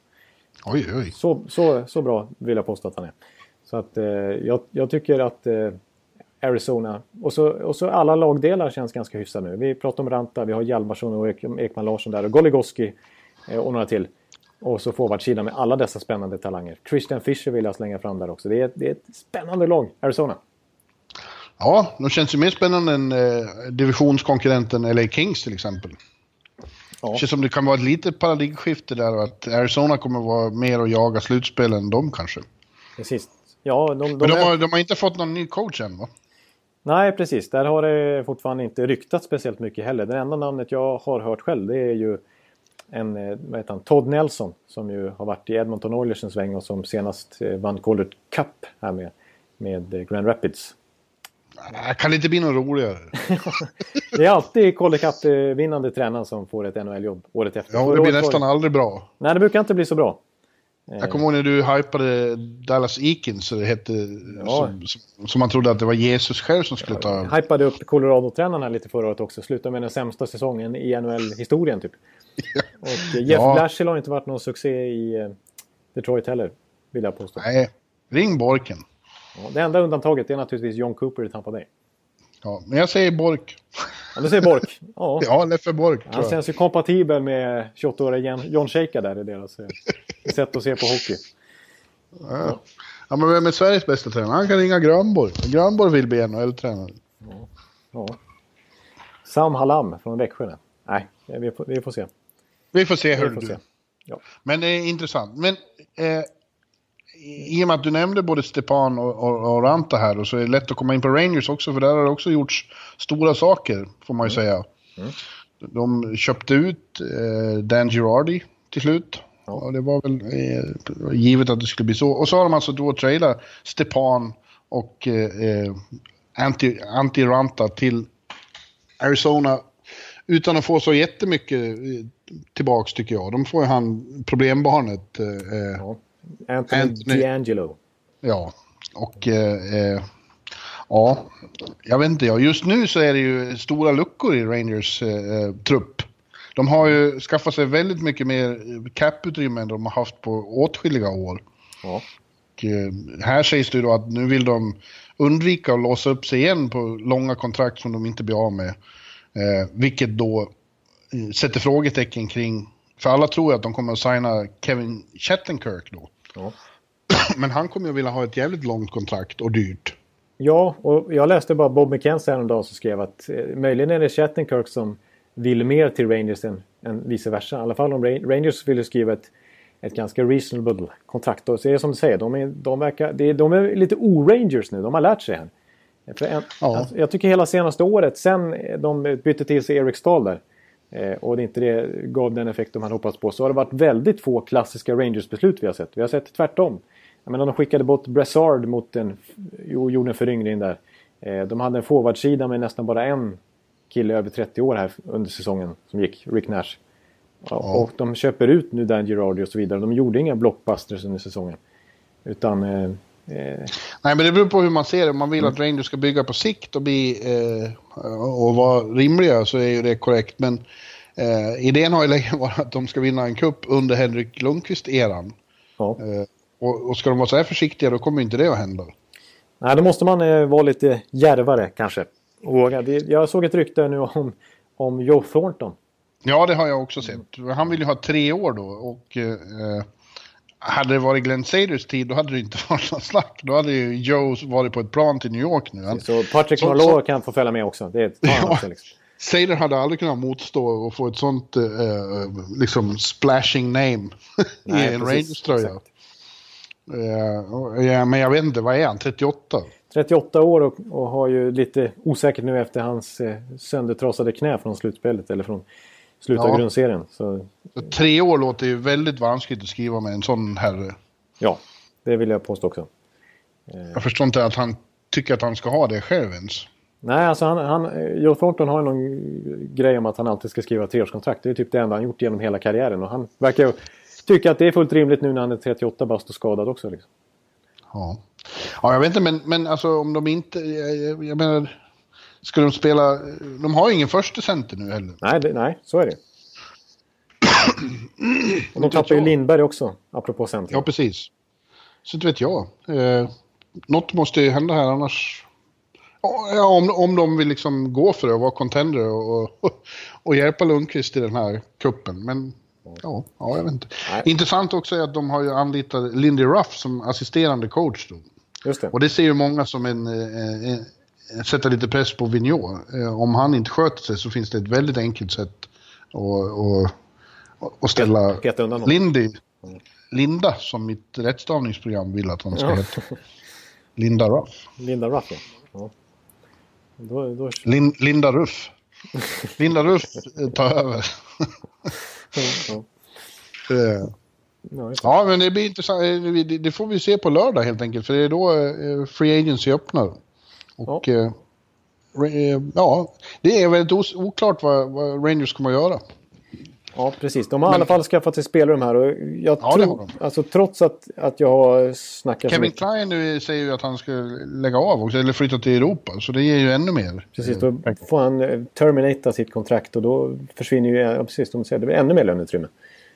Oj, oj. Så, så, så bra vill jag påstå att han är. Så att eh, jag, jag tycker att eh, Arizona och så, och så alla lagdelar känns ganska hyfsade nu. Vi pratar om Ranta, vi har Hjalmarsson och Ek, Ekman Larsson där och Goligoski eh, och några till. Och så forwardsidan med alla dessa spännande talanger. Christian Fischer vill jag slänga fram där också. Det är, det är ett spännande lag, Arizona. Ja, de känns ju mer spännande än eh, divisionskonkurrenten LA Kings till exempel. Ja. Det känns som det kan vara ett litet paradigmskifte där och att Arizona kommer vara mer att jaga slutspel än de kanske. Precis. Ja, de, de, Men de är- har, de har inte fått någon ny coach än va? Nej, precis. Där har det fortfarande inte ryktats speciellt mycket heller. Det enda namnet jag har hört själv det är ju en, eh, vad heter han, Todd Nelson som ju har varit i Edmonton Oilers en sväng och som senast eh, vann Calder Cup här med, med eh, Grand Rapids. Äh, Kan det inte bli något roligare? Det är alltid Calder Cup-vinnande tränaren som får ett NHL-jobb året efter. Ja, det blir nästan aldrig bra. Nej, det brukar inte bli så bra. Jag kommer ihåg när du hypade Dallas Eakins, så det hette, Ja. som, som, man trodde att det var Jesus själv som skulle ta över. Hypade upp Colorado-tränaren här lite förra året också. Slutade med den sämsta säsongen i NHL-historien typ. Och eh, Jeff Ja. Blashill har inte varit någon succé i eh, Detroit heller. Vill jag påstå. Nej, ring Borken. Ja, det enda undantaget är naturligtvis John Cooper i Tampa Bay. Ja, men jag säger Bork. Ja, du säger Bork. Ja, ja Leffe Bork. Han känns ju kompatibel med 28-åriga John Shaker där i deras eh, sätt att se på hockey. Ja. ja, men vem är Sveriges bästa tränare? Han kan ringa Grönborg. Grönborg vill bli NHL-tränare. Ja. ja. Sam Hallam från Växjö. Nej, vi får, vi får se. Vi får se hur du. Ja. Men det är intressant. Men eh, i och med att du nämnde både Stepan och, och, och, Ranta här och så är det lätt att komma in på Rangers också för där har det också gjorts stora saker får man ju mm. säga. Mm. De köpte ut eh, Dan Girardi till slut. Ja. Och det var väl eh, givet att det skulle bli så. Och så har de alltså då tradeat Stepan och eh, Anti, Anti Ranta till Arizona utan att få så jättemycket eh, tillbaks tycker jag. De får ju han problembarnet. Eh, ja. Anthony, Anthony D'Angelo. Ja, och eh, eh, ja, jag vet inte. Ja. Just nu så är det ju stora luckor i Rangers eh, trupp. De har ju skaffat sig väldigt mycket mer cap-utrymme än de har haft på åtskilliga år. Ja. Och, eh, här sägs det då att nu vill de undvika att låsa upp sig igen på långa kontrakt som de inte blir av med. Eh, vilket då eh, sätter frågetecken kring, för alla tror att de kommer att signa Kevin Shattenkirk då. Ja. Men han kommer ju vilja ha ett jävligt långt kontrakt och dyrt. Ja, och jag läste bara Bob McKenzie häromdagen som skrev att eh, möjligen är det Shattenkirk som vill mer till Rangers än, än vice versa. I alla fall om Rangers vill skriva ett, ett ganska reasonable kontrakt. Och så är det som du säger, de är, de verkar, det, de är lite o-Rangers nu. De har lärt sig här. En, ja. alltså, jag tycker hela senaste året, sen de bytte till sig Erik Stahl där. Eh, och det inte det gav den effekt de hade hoppats på. Så har det varit väldigt få klassiska Rangers-beslut vi har sett. Vi har sett tvärtom. Jag menar, de skickade bort Brassard mot en... Jo, gjorde en föryngring där. Eh, de hade en forwardsida med nästan bara en kille över 30 år här under säsongen som gick, Rick Nash. Ja. Och de köper ut nu Dan Girardi och så vidare. De gjorde inga blockbusters under säsongen. Utan... Eh, Nej, men det beror på hur man ser det. Om man vill mm. att Rangers ska bygga på sikt och, bli, eh, och vara rimliga så är ju det korrekt. Men eh, idén har ju länge varit att de ska vinna en kupp under Henrik Lundqvist-eran. Ja. Eh, och, och ska de vara så här försiktiga då kommer inte det att hända. Nej, då måste man eh, vara lite järvare kanske. Våga. Jag såg ett rykte nu om, om Joe Thornton. Ja, det har jag också sett. Han vill ju ha tre år då och eh, hade det varit Glenn Saders tid då hade det inte varit något snack. Då hade ju Joe varit på ett plan till New York nu. Han, så Patrick Marleau kan få följa med också. Det ja, liksom. Sader hade aldrig kunnat motstå och få ett sånt eh, liksom splashing name Nej, i en Rangers-tröja. Uh, ja, men jag vet inte, vad är han? 38? 38 år och, och har ju lite osäkert nu efter hans eh, söndertrasade knä från slutspelet eller från slutet ja. av grundserien. Så, Tre år låter ju väldigt vanskligt att skriva med en sån herre. Ja, det vill jag påstå också. Eh. Jag förstår inte att han tycker att han ska ha det själv ens. Nej, alltså han, han, Joe Thornton har någon grej om att han alltid ska skriva treårskontrakt. Det är typ det enda han gjort genom hela karriären. Och han verkar tycka att det är fullt rimligt nu när han är 38 bast och skadad också. Liksom. Ja. ja, jag vet inte, men, men alltså om de inte... Jag, jag menar, ska de spela... De har ju ingen första center nu heller. Nej, det, nej så är det. och de tappar ju Lindberg också, apropå center. Ja, precis. Så inte vet jag. Eh, något måste ju hända här annars... Ja, om, om de vill liksom gå för det och vara contender och, och, och hjälpa Lundqvist i den här kuppen. Men Ja, ja jag vet inte. Nej. Intressant också är att de har ju anlitat Lindy Ruff som assisterande coach. Då. Just det. Och det ser ju många som en, en, en sätta lite press på Vigneault. Eh, om han inte sköter sig så finns det ett väldigt enkelt sätt att, att, att ställa Peta undan Lindy, Linda, som mitt rättstavningsprogram vill att han ska ja. heta. Linda Ruff. Linda Ruff, ja. Då, då... Lin, Linda Ruff. Linda Ruff tar över. ja. ja, men det blir intressant. Eh, det får vi se på lördag helt enkelt. För det är då eh, Free Agency öppnar. Och ja, eh, ja det är väldigt oklart vad, vad Rangers kommer att göra. Ja, precis. De har men, i alla fall skaffat sig spelare de här. Och jag ja, tror, alltså, trots att, att jag har snackat... Kevin Klein nu säger ju att han ska lägga av också, eller flytta till Europa. Så det ger ju ännu mer. Precis, då får han eh, terminata sitt kontrakt och då försvinner ju, ja, precis, de säger, det blir ännu mer löneutrymme.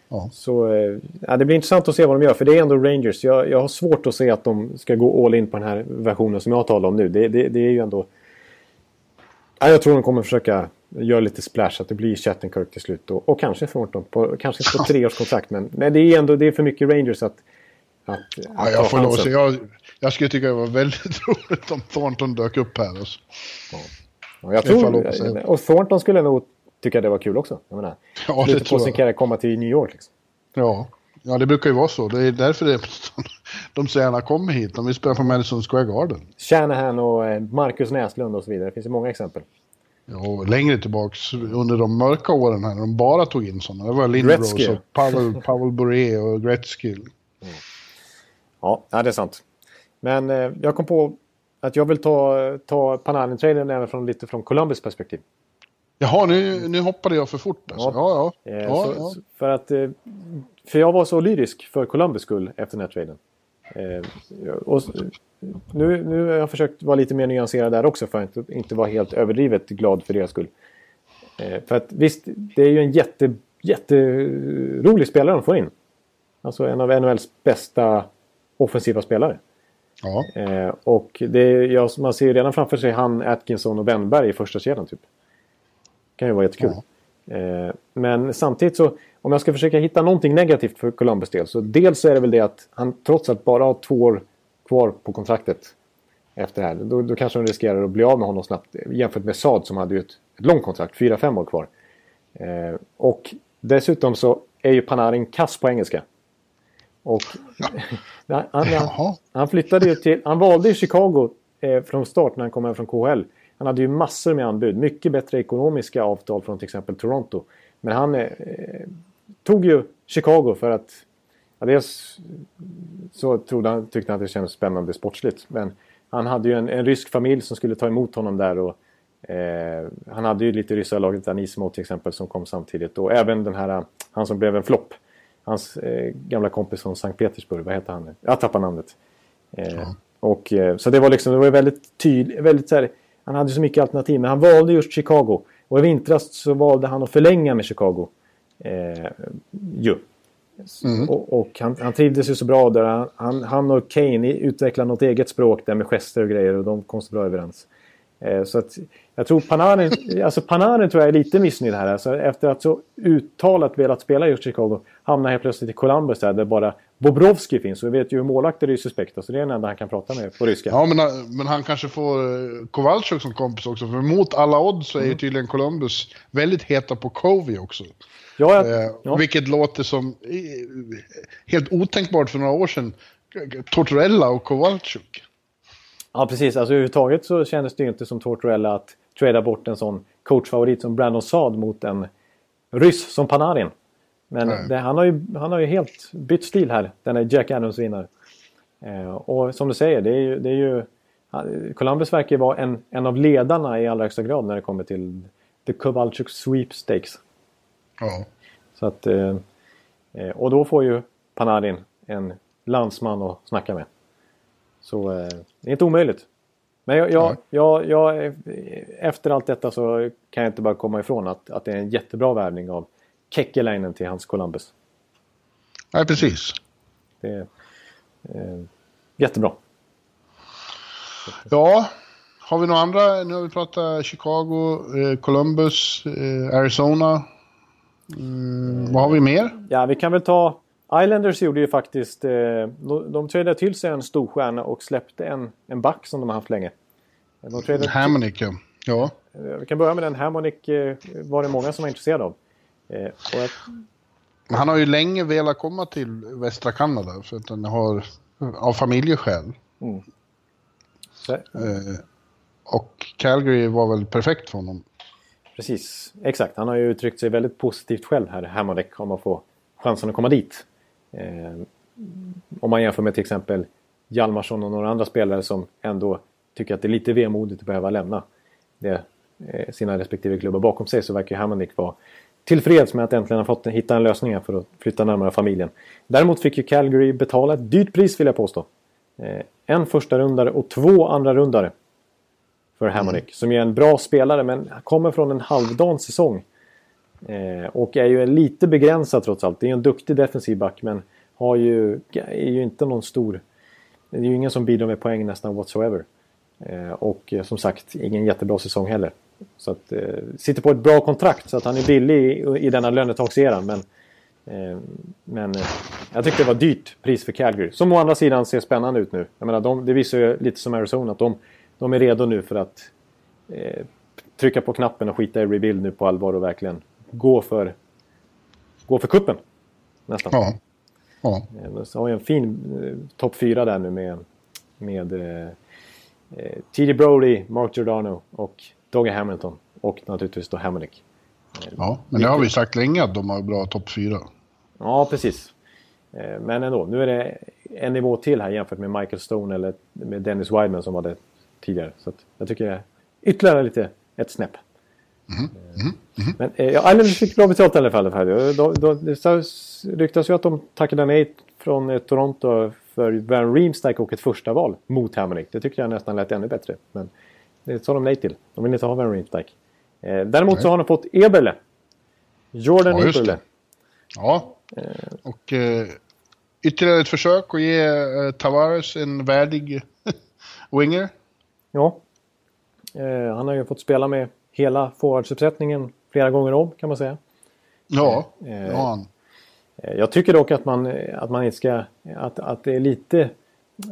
Ja. Så eh, ja, det blir intressant att se vad de gör, för det är ändå Rangers. Jag, jag har svårt att se att de ska gå all in på den här versionen som jag talar om nu. Det, det, det är ju ändå... Ja, jag tror de kommer försöka göra lite splash, att det blir Chattenkirk till slut. Och, och kanske Thornton, på, kanske på treårskontrakt. Men nej, det är ändå det är för mycket Rangers att... att, ja, jag får lov jag, jag skulle tycka det var väldigt roligt om Thornton dök upp här. Alltså. Ja. Ja, jag tror, och Thornton skulle nog tycka det var kul också. Jag menar, ja, det på sin karriär komma till New York. Liksom. Ja. ja, det brukar ju vara så. Det är därför det, de så gärna kommer hit. De vill spela på Madison Square Garden. Shanahan och eh, Marcus Näslund och så vidare. Det finns ju många exempel. Ja, längre tillbaks under de mörka åren här när de bara tog in sådana. Det var Lindros och Pavel, Pavel Bure och Gretzky. Mm. Ja, det är sant. Men eh, jag kom på att jag vill ta, ta Panarin-traden även från, lite från Columbus perspektiv. Jaha, nu, nu hoppade jag för fort alltså. Ja, ja. ja. Eh, ja, så, ja. För, att, eh, för jag var så lyrisk för Columbus skull efter den här traden. Eh, och, nu, nu har jag försökt vara lite mer nyanserad där också för att inte, inte vara helt överdrivet glad för deras skull. För att visst, det är ju en jätte, jätterolig spelare de får in. Alltså en av NHLs bästa offensiva spelare. Ja. Eh, och det, ja, man ser ju redan framför sig han, Atkinson och Wennberg i första kedjan typ. Kan ju vara jättekul. Ja. Eh, men samtidigt så, om jag ska försöka hitta någonting negativt för Columbus del så dels så är det väl det att han trots allt bara har två år kvar på kontraktet efter det här. Då, då kanske de riskerar att bli av med honom snabbt jämfört med Saad som hade ju ett, ett långt kontrakt, 4-5 år kvar. Eh, och dessutom så är ju Panarin kass på engelska. Och han, han, han, flyttade ju till, han valde ju Chicago eh, från start när han kom hem från KHL. Han hade ju massor med anbud, mycket bättre ekonomiska avtal från till exempel Toronto. Men han eh, tog ju Chicago för att Ja, dels så trodde han, tyckte han att det kändes spännande sportsligt. Men han hade ju en, en rysk familj som skulle ta emot honom där. Och, eh, han hade ju lite ryssar i laget, Anisimo till exempel, som kom samtidigt. Och även den här, han som blev en flopp. Hans eh, gamla kompis från Sankt Petersburg, vad heter han? Jag tappar namnet. Eh, ja. och, eh, så det var liksom, det var väldigt tydligt, väldigt så här, han hade så mycket alternativ. Men han valde just Chicago. Och i vintras så valde han att förlänga med Chicago. Eh, ju. Mm. Och, och han, han, trivdes ju så bra där. Han, han och Kane utvecklade något eget språk där med gester och grejer och de kom så bra överens. Eh, så att jag tror Panarin, alltså Panarin tror jag är lite missnöjd här. Alltså efter att så uttalat velat spela just Chicago hamnar helt plötsligt i Columbus där, där bara Bobrovski finns. Och vi vet ju hur målvakter är suspekta så det är den enda han kan prata med på ryska. Ja men, men han kanske får eh, Kowalczyk som kompis också. För mot alla odds så är ju mm. tydligen Columbus väldigt heta på Covey också. Ja, ja, eh, ja. Vilket låter som helt otänkbart för några år sedan. Tortorella och Kowalczyk. Ja, precis. Alltså överhuvudtaget så kändes det ju inte som Tortorella att trada bort en sån coachfavorit som Brandon Saad mot en ryss som Panarin. Men det, han, har ju, han har ju helt bytt stil här, den är Jack Adams-vinnare. Eh, och som du säger, det är ju, det är ju Columbus verkar vara en, en av ledarna i allra högsta grad när det kommer till The Kowalczyk Sweepstakes. Ja. Så att, eh, eh, och då får ju Panarin en landsman att snacka med. Så eh, det är inte omöjligt. Men jag, jag, jag, jag, efter allt detta så kan jag inte bara komma ifrån att, att det är en jättebra värvning av Kekkelainen till hans Columbus. Nej, precis. Det är eh, jättebra. Ja, har vi några andra? Nu har vi pratat Chicago, eh, Columbus, eh, Arizona. Mm, vad har vi mer? Ja, vi kan väl ta... Islanders gjorde ju faktiskt... Eh, de, de trädde till sig en stor stjärna och släppte en, en back som de har haft länge. De Hammonick, ja. ja. Eh, vi kan börja med den. Hammonick eh, var det många som var intresserade av. Eh, att... Han har ju länge velat komma till västra Kanada för att han har... Av familjeskäl. Mm. Eh, och Calgary var väl perfekt för honom. Precis, exakt. Han har ju uttryckt sig väldigt positivt själv här, Hammondek, om att få chansen att komma dit. Eh, om man jämför med till exempel Hjalmarsson och några andra spelare som ändå tycker att det är lite vemodigt att behöva lämna det, eh, sina respektive klubbar bakom sig så verkar Hammondek vara tillfreds med att äntligen ha fått hitta en lösning för att flytta närmare familjen. Däremot fick ju Calgary betala ett dyrt pris vill jag påstå. Eh, en första rundare och två andra rundare för Hammonick. Mm. Som är en bra spelare men kommer från en halvdan säsong. Eh, och är ju lite begränsad trots allt. Det är en duktig defensiv back men har ju, är ju inte någon stor... Det är ju ingen som bidrar med poäng nästan whatsoever. Eh, och som sagt, ingen jättebra säsong heller. Så att, eh, sitter på ett bra kontrakt så att han är billig i, i denna lönetakseran. Men, eh, men eh, jag tyckte det var dyrt pris för Calgary. Som å andra sidan ser spännande ut nu. Jag menar, de, det visar ju lite som Arizona att de, de är redo nu för att eh, trycka på knappen och skita i rebuild nu på allvar och verkligen gå för, gå för kuppen Nästan. Ja. ja. Eh, så har vi en fin eh, topp fyra där nu med, med eh, eh T.D. Brody, Mark Giordano och Doggy Hamilton. Och naturligtvis då Hamonic. Ja, men det har vi sagt länge att de har bra topp fyra. Ja, precis. Men ändå, nu är det en nivå till här jämfört med Michael Stone eller med Dennis Wideman som var det tidigare. Så jag tycker det är ytterligare lite ett snäpp. Mm. Mm. Mm. Men eh, ja, Islanders fick bra betalt i alla fall. Då, det ryktas ju att de tackade nej från eh, Toronto för Van Riemsdyk och ett första val mot Hamonic. Det tycker jag nästan lät ännu bättre. Men det sa de nej till. De vill inte ha Van Riemsdyk. Eh, däremot nej. så har de fått Eberle. Jordan ja, Eberle. Ja, eh. och eh, ytterligare ett försök att ge eh, Tavares en värdig winger. Ja. Eh, han har ju fått spela med hela forwardsuppsättningen flera gånger om kan man säga. Ja, eh, ja. Eh, jag tycker dock att man, att man inte ska... Att, att det är lite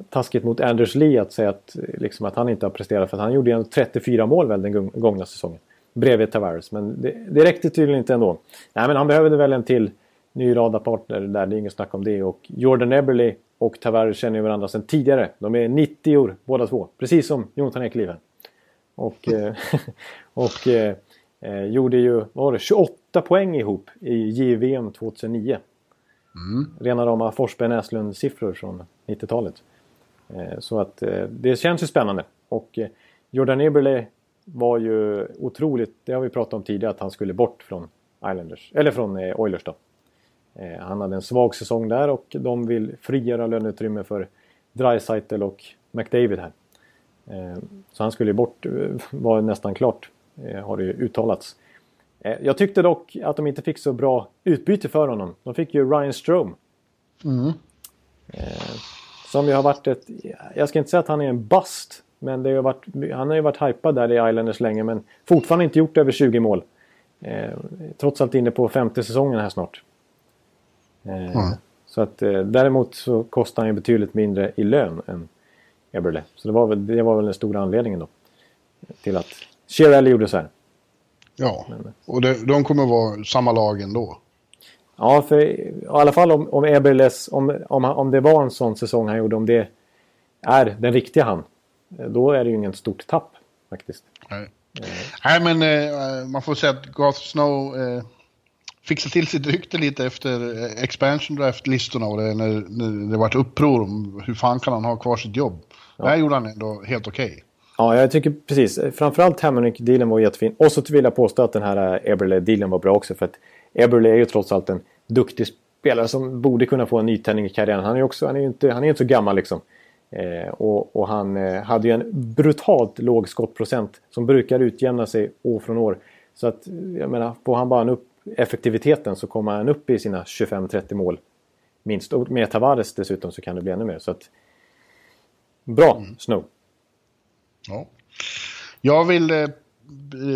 taskigt mot Anders Lee att säga att, liksom, att han inte har presterat. För han gjorde ju 34 mål väl den gångna säsongen. Bredvid Tavares. Men det, det räckte tydligen inte ändå. Nej, men han behövde väl en till ny radarpartner där. Det är inget snack om det. Och Jordan Eberle och Tavares känner ju varandra sedan tidigare. De är 90 år båda två. Precis som Jonathan Ekliven. Och, eh, och eh, eh, gjorde ju vad var det, 28 poäng ihop i JVM 2009. Mm. Rena rama Forsberg Näslund-siffror från 90-talet. Eh, så att eh, det känns ju spännande. Och eh, Jordan Eberle var ju otroligt, det har vi pratat om tidigare, att han skulle bort från Islanders, eller från Oilers då. Han hade en svag säsong där och de vill frigöra löneutrymme för Dreisaitl och McDavid här. Så han skulle bort, var nästan klart, har det ju uttalats. Jag tyckte dock att de inte fick så bra utbyte för honom. De fick ju Ryan Strome. Mm. Som ju har varit ett... Jag ska inte säga att han är en bust. Men det har varit, han har ju varit hypad där i Islanders länge men fortfarande inte gjort över 20 mål. trots allt inne på femte säsongen här snart. Mm. Så att däremot så kostar han ju betydligt mindre i lön än Eberle. Så det var, väl, det var väl den stora anledningen då. Till att Chiarelli gjorde så här. Ja, Men, och det, de kommer vara samma lag ändå. Ja, för i alla fall om, om Eberles, om, om, om det var en sån säsong han gjorde, om det är den riktiga han. Då är det ju inget stort tapp faktiskt. Nej. Nej men eh, man får säga att Garth Snow eh, fixade till sitt rykte lite efter eh, expansion draft-listorna och det, när, när det vart uppror om hur fan kan han ha kvar sitt jobb. Ja. Det här gjorde han ändå helt okej. Okay. Ja, jag tycker precis. Framförallt Hamonic-dealen var jättefin. Och så vill jag påstå att den här eh, Eberle-dealen var bra också. För att Eberle är ju trots allt en duktig spelare som borde kunna få en nytändning i karriären. Han är ju också, han är inte, han är inte så gammal liksom. Eh, och, och, han eh, hade ju en brutalt låg skottprocent som brukar utjämna sig år från år. Så att, jag menar, får han bara upp effektiviteten så kommer han upp i sina 25-30 mål. Minst. Och med Tavares dessutom så kan det bli ännu mer. Så att, Bra, mm. Snow. Ja. Jag vill eh,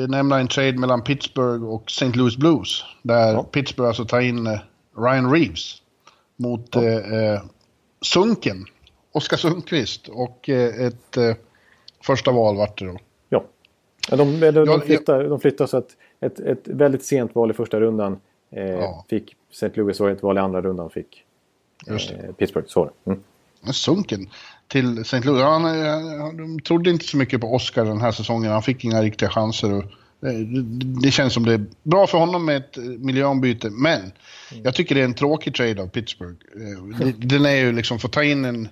nämna en trade mellan Pittsburgh och St. Louis Blues. Där ja. Pittsburgh alltså tar in eh, Ryan Reeves mot ja. Eh, eh, Sunken. Oskar Sundqvist och eh, ett eh, första val vart det då. Ja, de, de, de, de, flyttar, de flyttar så att ett, ett väldigt sent val i första rundan ja. fick St. Louis och ett val i andra rundan fick Pittsburgh. Så mm. Sunken till St. Louis. Han, han, de trodde inte så mycket på Oscar den här säsongen. Han fick inga riktiga chanser. Och, det, det känns som det är bra för honom med ett miljöombyte. Men mm. jag tycker det är en tråkig trade av Pittsburgh. Eh, den är ju liksom, att ta in en...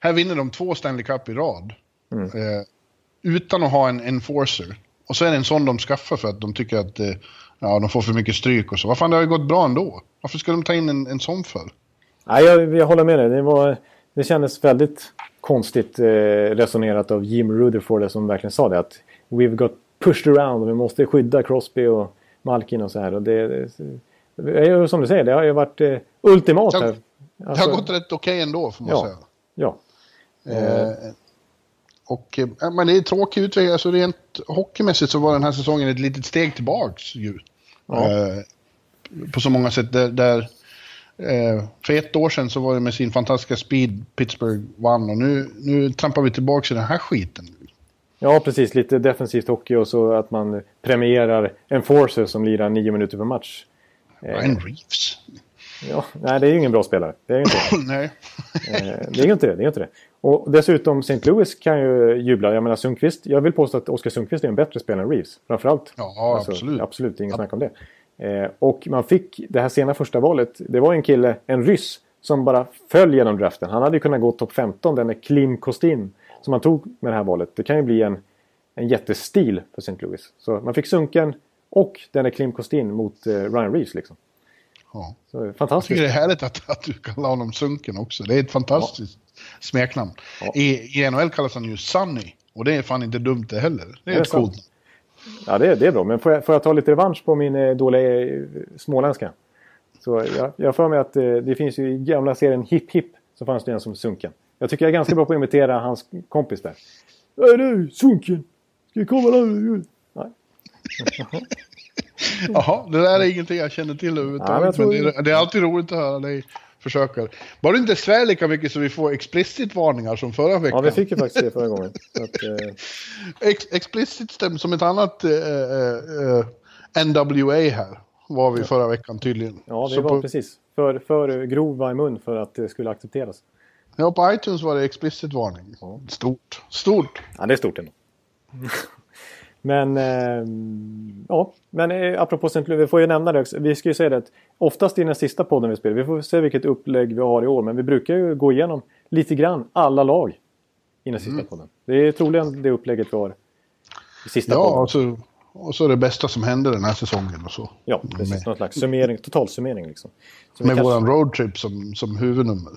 Här vinner de två Stanley Cup i rad. Mm. Eh, utan att ha en enforcer. Och så är det en sån de skaffar för att de tycker att eh, ja, de får för mycket stryk och så. Vad fan, det har ju gått bra ändå. Varför ska de ta in en, en sån för? Nej, jag, jag håller med dig. Det, var, det kändes väldigt konstigt eh, resonerat av Jim Rutherford som verkligen sa det. Att we've got pushed around och vi måste skydda Crosby och Malkin och så här. Och det, det, som du säger, det har ju varit eh, ultimat. Här. Alltså, det har gått rätt okej okay ändå får man ja, säga. Ja. Eh, och, eh, men det är tråkig utveckling. Alltså rent hockeymässigt så var den här säsongen ett litet steg tillbaks ju. Ja. Eh, på så många sätt. Där, där eh, för ett år sedan så var det med sin fantastiska speed Pittsburgh vann och nu, nu trampar vi tillbaka i den här skiten. Ja, precis. Lite defensivt hockey och så att man premierar enforcer som lirar nio minuter per match. Ryan Reeves. Ja, nej, det är ju ingen bra spelare. Det är ju inte det. Nej. Eh, det är ju inte det. det, är inte det. Och dessutom, St. Louis kan ju jubla. Jag menar Sundqvist. Jag vill påstå att Oskar Sundqvist är en bättre spelare än Reeves. Framförallt. Ja, absolut. Absolut, inget snack om det. Eh, och man fick det här sena första valet. Det var en kille, en ryss, som bara föll genom draften. Han hade ju kunnat gå topp 15, den är Klim Kostin. Som man tog med det här valet. Det kan ju bli en, en jättestil för St. Louis. Så man fick Sunken och den är Klim Kostin mot eh, Ryan Reeves liksom. Ja. Så, Jag fantastiskt. tycker det är härligt att, att du kallar honom Sunken också. Det är ett fantastiskt smeknamn. Ja. I, I NHL kallas han ju Sunny. Och det är fan inte dumt det heller. Det är Är det ett coolt. sant? Ja, det, det är bra. Men får jag, får jag ta lite revansch på min eh, dåliga eh, småländska? Så jag, jag för mig att eh, det finns ju i gamla serien Hipp Hipp så fanns det en som Sunken. Jag tycker jag är ganska bra på att imitera hans kompis där. Hej du, Sunken! Ska vi komma där? Nej. Jaha, det där är ingenting jag känner till Ja, men överhuvudtaget. jag tror- men det, är, det är alltid roligt att höra dig försöka. Bara du inte svär lika mycket så vi får explicit-varningar som förra veckan. Ja, vi fick ju faktiskt det förra gången. Att, eh, Ex explicit stämmer som ett annat eh, eh, eh, NWA här. Var vi förra veckan tydligen. ja, vi Så var på, precis för, för grova i mun för att det skulle accepteras. ja, på iTunes var det explicit varning. Ja. Stort. Stort. Ja, det är stort ändå. men, eh, ja, men eh, apropå St. Louis, vi får ju nämna det också. Vi ska ju säga det att oftast i den sista podden vi spelar, vi får se vilket upplägg vi har i år, men vi brukar ju gå igenom lite grann alla lag i den sista Mm. podden. Det är troligen det upplägget vi har i sista Ja, podden. och så, och så det bästa som hände den här säsongen och så. Ja, precis. Med, Någon slags summering, totalsummering liksom. Så med kanske- våran roadtrip som, som huvudnummer.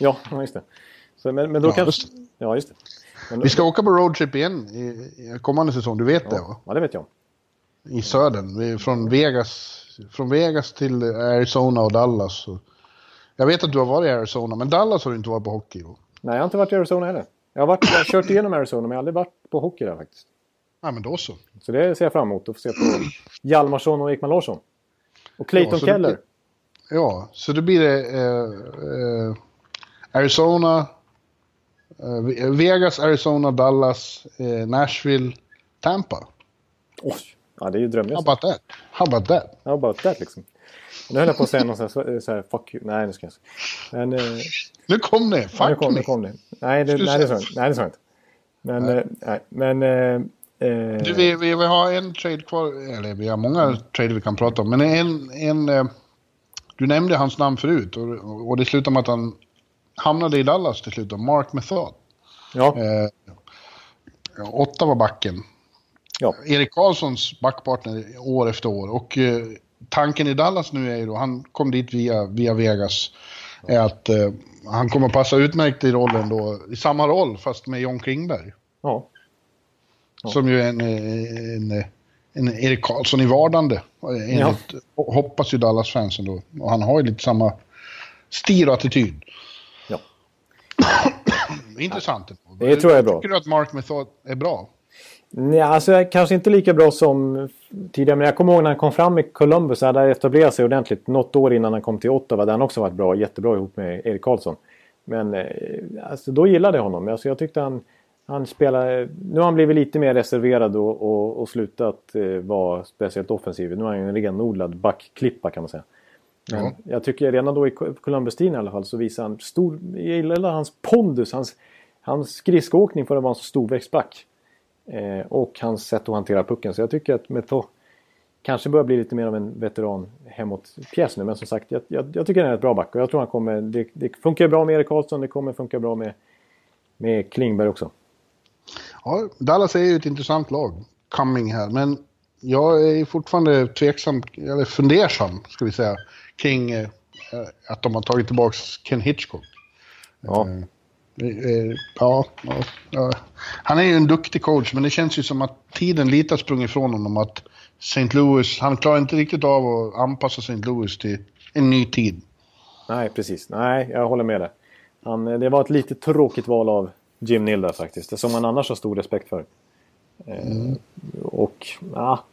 Ja, ja, just det. Så, men, men då Ja, kanske... just Ja, just det. Men, Vi ska åka på roadtrip igen i, i kommande säsong, du vet det va? Ja, det vet jag. I södern, från Vegas, från Vegas till Arizona och Dallas. Jag vet att du har varit i Arizona, men Dallas har du inte varit på hockey. Va? Nej, jag har inte varit i Arizona heller. Jag har, varit, jag har kört igenom Arizona, men jag har aldrig varit på hockey där faktiskt. Ja, men då så. Så det ser jag fram emot att få se på Hjalmarsson och Ekman Larsson. Och Clayton Ja, det Keller. blir- Ja, så då blir det eh, eh, Arizona, Vegas, Arizona, Dallas, eh, Nashville, Tampa. Oj! Ja, det är ju How drömresan. about that? How about that? How about that liksom? Nu höll jag på att säga någon sån här, så här fuck you. Nej, nu ska jag inte. Men... Eh, Nu kom det! Fuck ja, nu kom, me! nu kom det. Nej, det, nej, det sa jag inte. Nej, det sa jag inte. Men... Nej. Eh, nej, men eh, eh, Du, vi, vi, vi har en trade kvar, eller vi har många trader vi kan prata om, men en... en eh, du nämnde hans namn förut och, och det slutade med att han hamnade i Dallas till slut, då, Mark Method. ja, Eh, åtta var backen. ja. Erik Karlssons backpartner år efter år. Och eh, tanken i Dallas nu är ju då, han kom dit via, via Vegas, är att eh, han kommer passa utmärkt i rollen då, i samma roll fast med John Klingberg. ja. Ja. Som ju är en, en, en Erik Karlsson i vardande, eh, enligt, hoppas ju Dallas-fansen då. Och han har ju lite samma stil och attityd. Ja. Intressant. Det tror jag är bra. Tycker du att Mark Method är bra? Nej, alltså kanske inte lika bra som tidigare. Men jag kommer ihåg när han kom fram i Columbus. Han hade etablerat sig ordentligt något år innan han kom till Ottawa. Där han också varit bra, jättebra ihop med Erik Karlsson. Men eh, alltså, då gillade jag honom. Alltså, jag tyckte han, han spelade... Nu har han blivit lite mer reserverad och, och, och slutat eh, vara speciellt offensiv. Nu är han ju en renodlad backklippa kan man säga. Men Ja. jag tycker redan då i Columbus-tiden i alla fall så visar han stor... Jag gillar hans pondus, hans, hans skridskoåkning för att vara en så storväxt back. Eh, och hans sätt att hantera pucken. Så jag tycker att Meto kanske börjar bli lite mer av en veteran hemåt-pjäs nu. Men som sagt, jag, jag, jag tycker han är ett bra back. Och jag tror han kommer... Det, det funkar bra med Erik Karlsson. Det kommer funka bra med, med Klingberg också. Ja, Dallas är ju ett intressant lag, coming här, men jag är fortfarande tveksam, eller fundersam, ska vi säga, kring eh, att de har tagit tillbaka Ken Hitchcock. Ja. Eh, eh, ja, ja. Han är ju en duktig coach, men det känns ju som att tiden lite har sprungit ifrån honom. Att St. Louis, han klarar inte riktigt av att anpassa St. Louis till en ny tid. Nej, precis. Nej, jag håller med dig. Han, det var ett lite tråkigt val av Jim Nilda faktiskt. Det som man annars har stor respekt för. Mm. Och ja,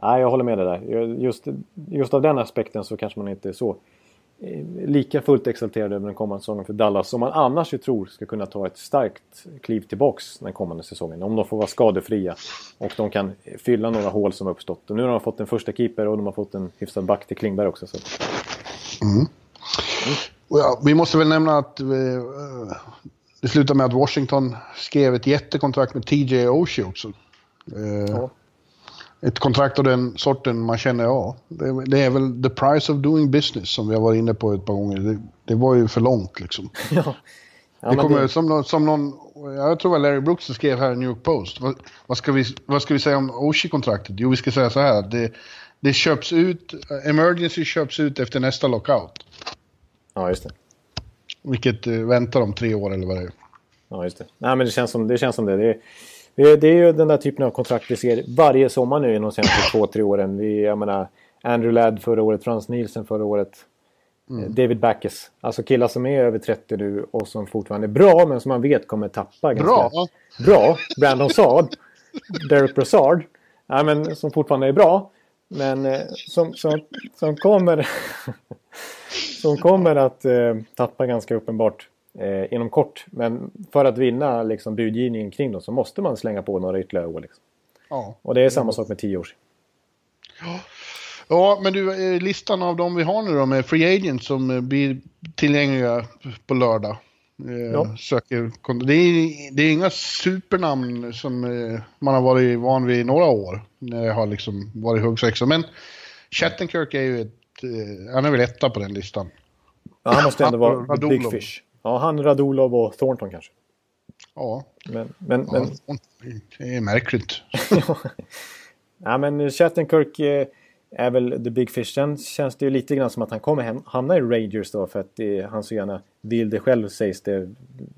ja, jag håller med dig där. Just, just av den aspekten så kanske man inte är så eh, lika fullt exalterad över den kommande säsongen för Dallas som man annars ju tror ska kunna ta ett starkt kliv tillbaks den kommande säsongen. Om de får vara skadefria och de kan fylla några hål som uppstått. Och nu har de fått en första keeper och de har fått en hyfsad back till Klingberg också. Så. Mm. Mm. Ja, vi måste väl nämna att vi, uh, det slutade med att Washington skrev ett jättekontrakt med TJ Oshie också. Uh, ja. Ett kontrakt av den sorten man känner, ja, det, det, är väl the price of doing business som vi har varit inne på ett par gånger. Det, det var ju för långt liksom. Ja. Ja, det kommer det... som, någon, som någon, jag tror var Larry Brooks skrev här i New York Post. Vad, vad, ska, vi, vad ska vi säga om Oshie-kontraktet? Jo, vi ska säga så här. Det, det köps ut, emergency köps ut efter nästa lockout. Ja, just det. Vilket uh, väntar om tre år eller vad det är. Ja, just det. Nej, men det känns som det. Känns som det. Det, är, det är ju den där typen av kontrakt vi ser varje sommar nu de senaste två, tre åren. Vi, jag menar, Andrew Ladd förra året, Frans Nielsen förra året. Mm. David Backes. Alltså killar som är över 30 nu och som fortfarande är bra men som man vet kommer tappa ganska... Bra? Bra! Brandon Saad. Derek Brassard. Nej, men som fortfarande är bra. Men eh, som, som, som kommer... som kommer att eh, tappa ganska uppenbart eh, inom kort. Men för att vinna liksom, budgivningen kring dem så måste man slänga på några ytterligare år. Liksom. Ja. Och det är samma sak med tio år. Ja. ja, men du, eh, listan av de vi har nu då med Free Agents som eh, blir tillgängliga på lördag. Eh, ja. söker, det, är, det är inga supernamn som man har varit van vid i några år. När det har liksom varit huggsexa. Men Chattenkirk är ju ett... Han är väl etta på den listan. Ja, han måste ändå vara. Big Fish. Ja, han, Radulov och Thornton kanske. Ja. Men, men, ja, men... Det är märkligt. ja, men Chattenkirk eh, är väl the big fish. Sen känns det ju lite grann som att han kommer hamna i Rangers då för att det, han så gärna vill det själv sägs det.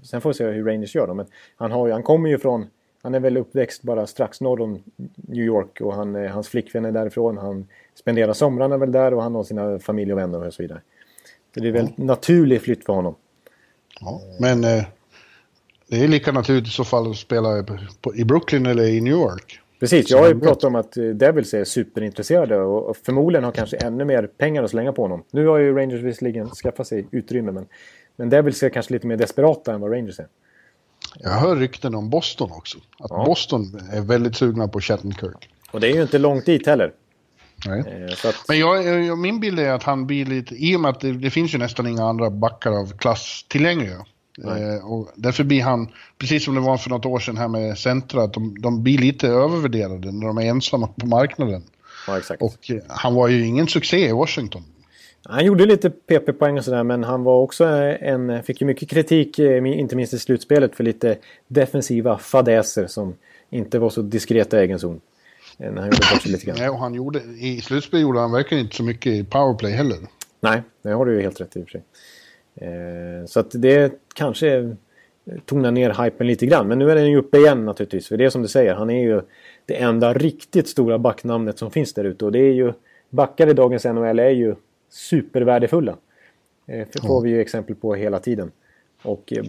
Sen får vi se hur Rangers gör då. Men han, har han kommer ju från... Han är väl uppväxt bara strax norr om New York och han, eh, hans flickvän är därifrån. Han spenderar somrarna väl där och han har sina familj och vänner och så vidare. Så det är väl ja. naturlig flytt för honom. Ja, men eh, det är lika naturligt i så fall att spela på, i Brooklyn eller i New York. Precis, jag har ju pratat om att eh, Devils är superintresserade och förmodligen har kanske ännu mer pengar att slänga på honom. Nu har ju Rangers visserligen skaffat sig utrymme men, men Devils är kanske lite mer desperata än vad Rangers är. Jag hör rykten om Boston också. Att ja. Boston är väldigt sugna på Shattenkirk. Och det är ju inte långt dit heller. Eh, att... Men jag, jag, min bild är att han blir lite, i och med att det, det finns ju nästan inga andra backar av klass tillgängliga. Eh, och därför blir han, precis som det var för något år sedan här med Centra, att de, de blir lite övervärderade när de är ensamma på marknaden. Ja, exakt. Och eh, han var ju ingen succé i Washington. Han gjorde lite PP-poäng och sådär men han var också en, fick ju mycket kritik, eh, inte minst i slutspelet, för lite defensiva fadäser som inte var så diskreta i egen zon. När han gjorde bort sig lite grann. Nej, och han gjorde, i slutspelet gjorde han verkligen inte så mycket i powerplay heller. Nej, det har du ju helt rätt i och för sig. Eh, så att det kanske tonar ner hypen lite grann. Men nu är den ju uppe igen naturligtvis. För det är som du säger, han är ju det enda riktigt stora backnamnet som finns där ute. Och det är ju, backar i dagens NHL är ju supervärdefulla. Eh, det får vi ju exempel på hela tiden. Och eh,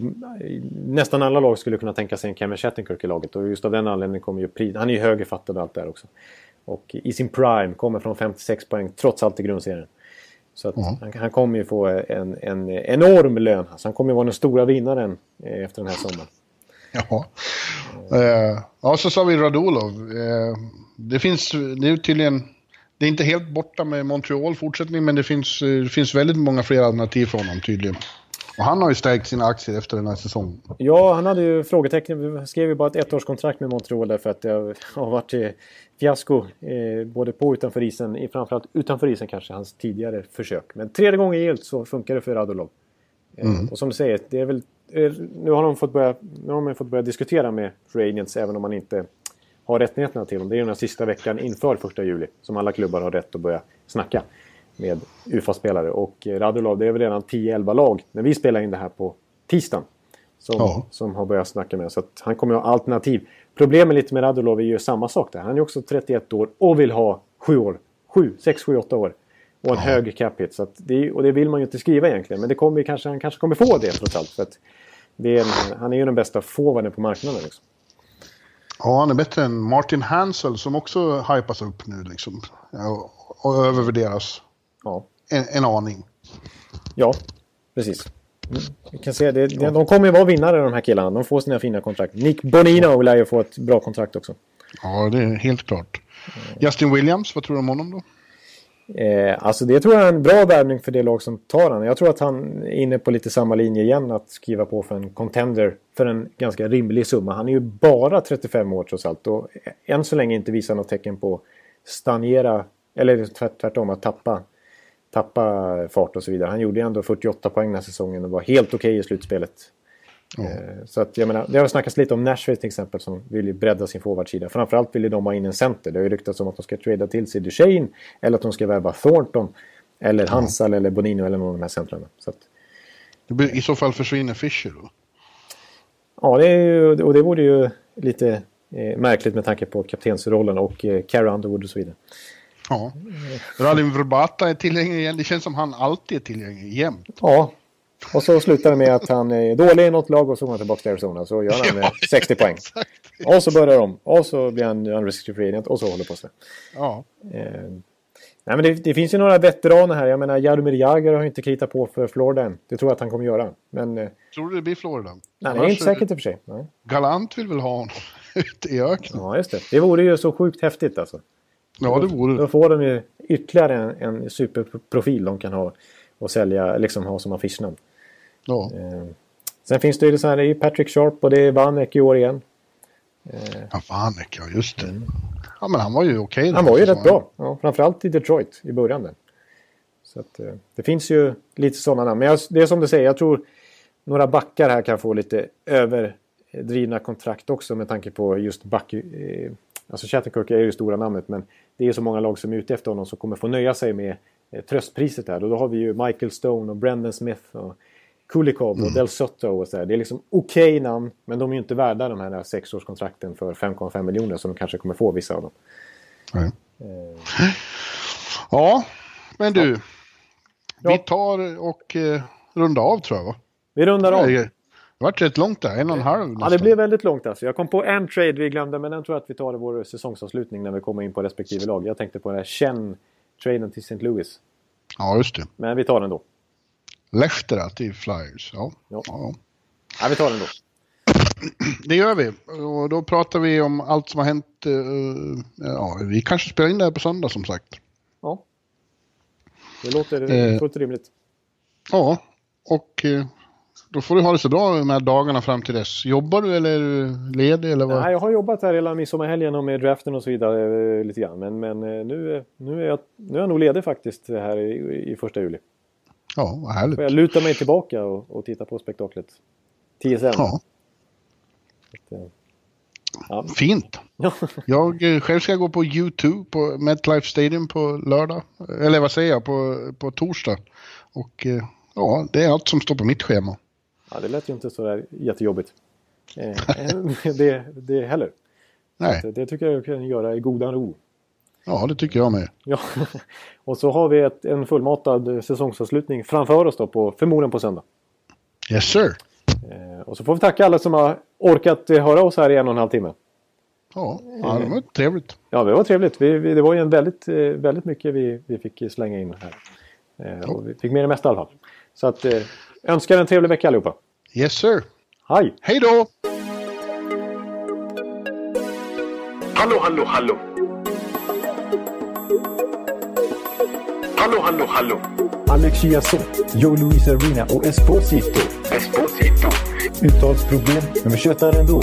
nästan alla lag skulle kunna tänka sig en Cameron Shattenkirk i laget. Och just av den anledningen kommer ju pris... Han är ju högerfattad och allt där också. Och i sin prime kommer från 56 poäng trots allt i grundserien. Så att mm. han, han, kommer ju få en, en enorm lön. Alltså han kommer ju vara den stora vinnaren eh, efter den här sommaren. Ja. Uh, ja, så sa vi Radulov. Uh, det finns, det är tydligen, det är inte helt borta med Montreal fortsättning, men det finns, det finns väldigt många fler alternativ för honom tydligen. Och han har ju stärkt sina aktier efter den här säsongen. Ja, han hade ju frågetecken. Vi skrev ju bara ett ettårskontrakt med Montreal därför att det har varit fiasko eh, både på och utanför isen. Framförallt utanför isen kanske, hans tidigare försök. Men tredje gången gillt så funkar det för Radulov. Eh, mm. Och som du säger, det är väl, eh, nu har de fått börja, nu har de fått börja diskutera med Free Agents även om man inte har rättigheterna till dem. Det är den här sista veckan inför första juli som alla klubbar har rätt att börja snacka med UFA-spelare. Och eh, Radulov, det är väl redan 10-11 lag när vi spelar in det här på tisdagen. Som, ja. som har börjat snacka med. Så att han kommer att ha alternativ. Problemet lite med Radulov är ju samma sak där. Han är också 31 år och vill ha 7 år. 7, 6, 7, 8 år. Och en ja. hög cap hit. Så det, och det vill man ju inte skriva egentligen. Men det kommer kanske, han kanske kommer få det trots allt. För att är en, han är ju den bästa forwarden på marknaden. Liksom. Ja, han är bättre än Martin Hansel som också hypas upp nu liksom. Och, och övervärderas Ja, en, en aning. ja precis. Vi kan se, det, det, de kommer ju vara vinnare de här killarna. De får sina fina kontrakt. Nick Bonino lär ju få ett bra kontrakt också. Ja, det är helt klart. Justin Williams, vad tror du om honom då? Eh, alltså det tror jag är en bra värvning för det lag som tar han. Jag tror att han är inne på lite samma linje igen att skriva på för en contender för en ganska rimlig summa. Han är ju bara 35 år trots allt och än så länge inte visar något tecken på stagnera eller tvärt, tvärtom att tappa, tappa fart och så vidare. Han gjorde ändå 48 poäng den här säsongen och var helt okej i slutspelet. Eh, Så att jag menar, det har snackats lite om Nashville till exempel som vill ju bredda sin forwardsida. Framförallt vill ju de ha in en center. Det har ju ryktats om att de ska trada till sig Duchene eller att de ska värva Thornton eller Hansal eller Bonino eller någon av de här centrarna. Så att, I så fall försvinner Fischer då. ja, det är ju, och det vore ju lite eh, märkligt med tanke på kaptensrollen och eh, Carrie Underwood och så vidare. Ja. Radin Verbata är tillgänglig igen. Det känns som han alltid är tillgänglig jämt. Ja, och så slutar det med att han är dålig i något lag och så går han tillbaka till Arizona så gör han eh, 60 poäng. Exakt. Och så börjar de. Och så blir han unrestricted free agent och så håller på sig. Ja. Eh, nej, men det, det finns ju några veteraner här. Jag menar, Jaromir Jagr har inte kritat på för Florida än. Det tror jag att han kommer göra. Men eh, Tror du det blir Florida? nej, det är inte säkert i och för sig. Nej. Galant vill väl ha honom ute i öknen? Ja, just det. Det vore ju så sjukt häftigt alltså. Ja, det vore Då det. får de ju ytterligare en, en superprofil de kan ha och sälja, liksom ha som affischnamn. Ja. Eh, sen finns det ju så här, det är Patrick Sharp och det är Vanek i år igen. ja, Vanek, ja just det. Ja, men han var ju okej. den Han var ju rätt bra. Ja, framförallt i Detroit i början. Där. Så att, eh, det finns ju lite sådana namn. Men jag, det är som du säger, jag tror några backar här kan få lite överdrivna kontrakt också med tanke på just back... Alltså Shattenkirk är ju det stora namnet men det är så många lag som är ute efter honom som kommer få nöja sig med eh, tröstpriset här. Och då har vi ju Michael Stone och Brendan Smith och Kulikov och Del Sotto och så där. Det är liksom okej namn men de är ju inte värda de här sexårskontrakten för 5,5 miljoner som de kanske kommer få vissa av dem. Nej. Eh, Ja, men du. Vi Ja. tar och eh, rundar av tror jag va? vi rundar av. Det har varit rätt långt där, en och en halv Ja, nästan. det blev väldigt långt alltså. Jag kom på en trade vi glömde, men den tror jag att vi tar i vår säsongsavslutning när vi kommer in på respektive lag. Jag tänkte på den här Chen-traden till St. Louis. Ja, just det. Men vi tar den då. Lehtera till Flyers. Ja. Ja. Ja. Ja, vi tar den då. Det gör vi. Och då pratar vi om allt som har hänt. eh, ja, vi kanske spelar in det här på söndag som sagt. Ja. Det låter Eh. fullt rimligt. Ja, och eh, då får du ha det så bra de här dagarna fram till dess. Jobbar du eller är du ledig eller vad? Nej, jag har jobbat här hela midsommarhelgen och med draften och så vidare eh, lite grann. Men, men eh, nu, nu, är jag, nu är jag nog ledig faktiskt här i, i första juli. Ja, vad härligt. Får jag luta mig tillbaka och, och titta på spektaklet. TSN. Ja, eh, ja. fint. Ja. Jag själv ska gå på YouTube på MetLife Stadium på lördag. Eller vad säger jag, på, på torsdag. Och ja, det är allt som står på mitt schema. Ja, det lät ju inte så där jättejobbigt. Eh, det, det heller. Nej, Så Det tycker jag jag kan göra i godan ro. ja det tycker jag med. Ja. Och så har vi ett, en fullmatad säsongsavslutning framför oss då på, förmodligen på söndag. Yes sir. Eh, och så får vi tacka alla som har orkat eh, höra oss här i en och en halv timme. Ja, ja det var trevligt. Ja, det var trevligt. Vi, vi, det var ju en väldigt, eh, väldigt mycket vi, vi fick slänga in här. Eh, och vi fick med det mesta i alla fall. Så att eh, önskar en trevlig vecka allihopa. Yes sir. Hej! Hej då! Hallå, hallå, hallå. Hallå, hallå, hallå. Alex Chiazot, Joe Luis Arena och Esposito. Esposito. Uttalsproblem, men vi tjötar ändå.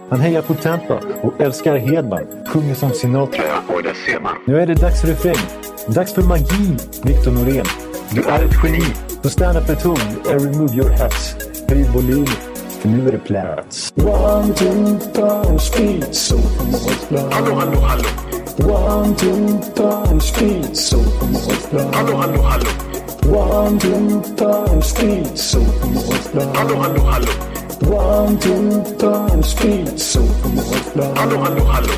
Han hejar på Tampa och älskar Hedman. Sjunger som Sinatra. Ja, och där ser man. Nu är det dags för refräng. Dags för magi, Victor Norén. Du är ett geni. Så stand up at home and remove your hats. Höj volym. För nu är det plats. One, two, punch, speed, so. Hallå, hallå, hallå. One, two, punch, speed, so. Hallå, hallå, hallå. One, two, punch, speed, so. Hallå, hallå, hallå. One, two, punch, speed, so på målplan. Hallå, hallå, hallå.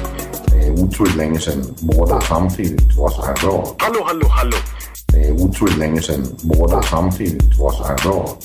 Det är otroligt länge sedan båda samtidigt var så här bra. Hallå, hallå, hallå. Det är otroligt länge sedan båda samtidigt var så här bra.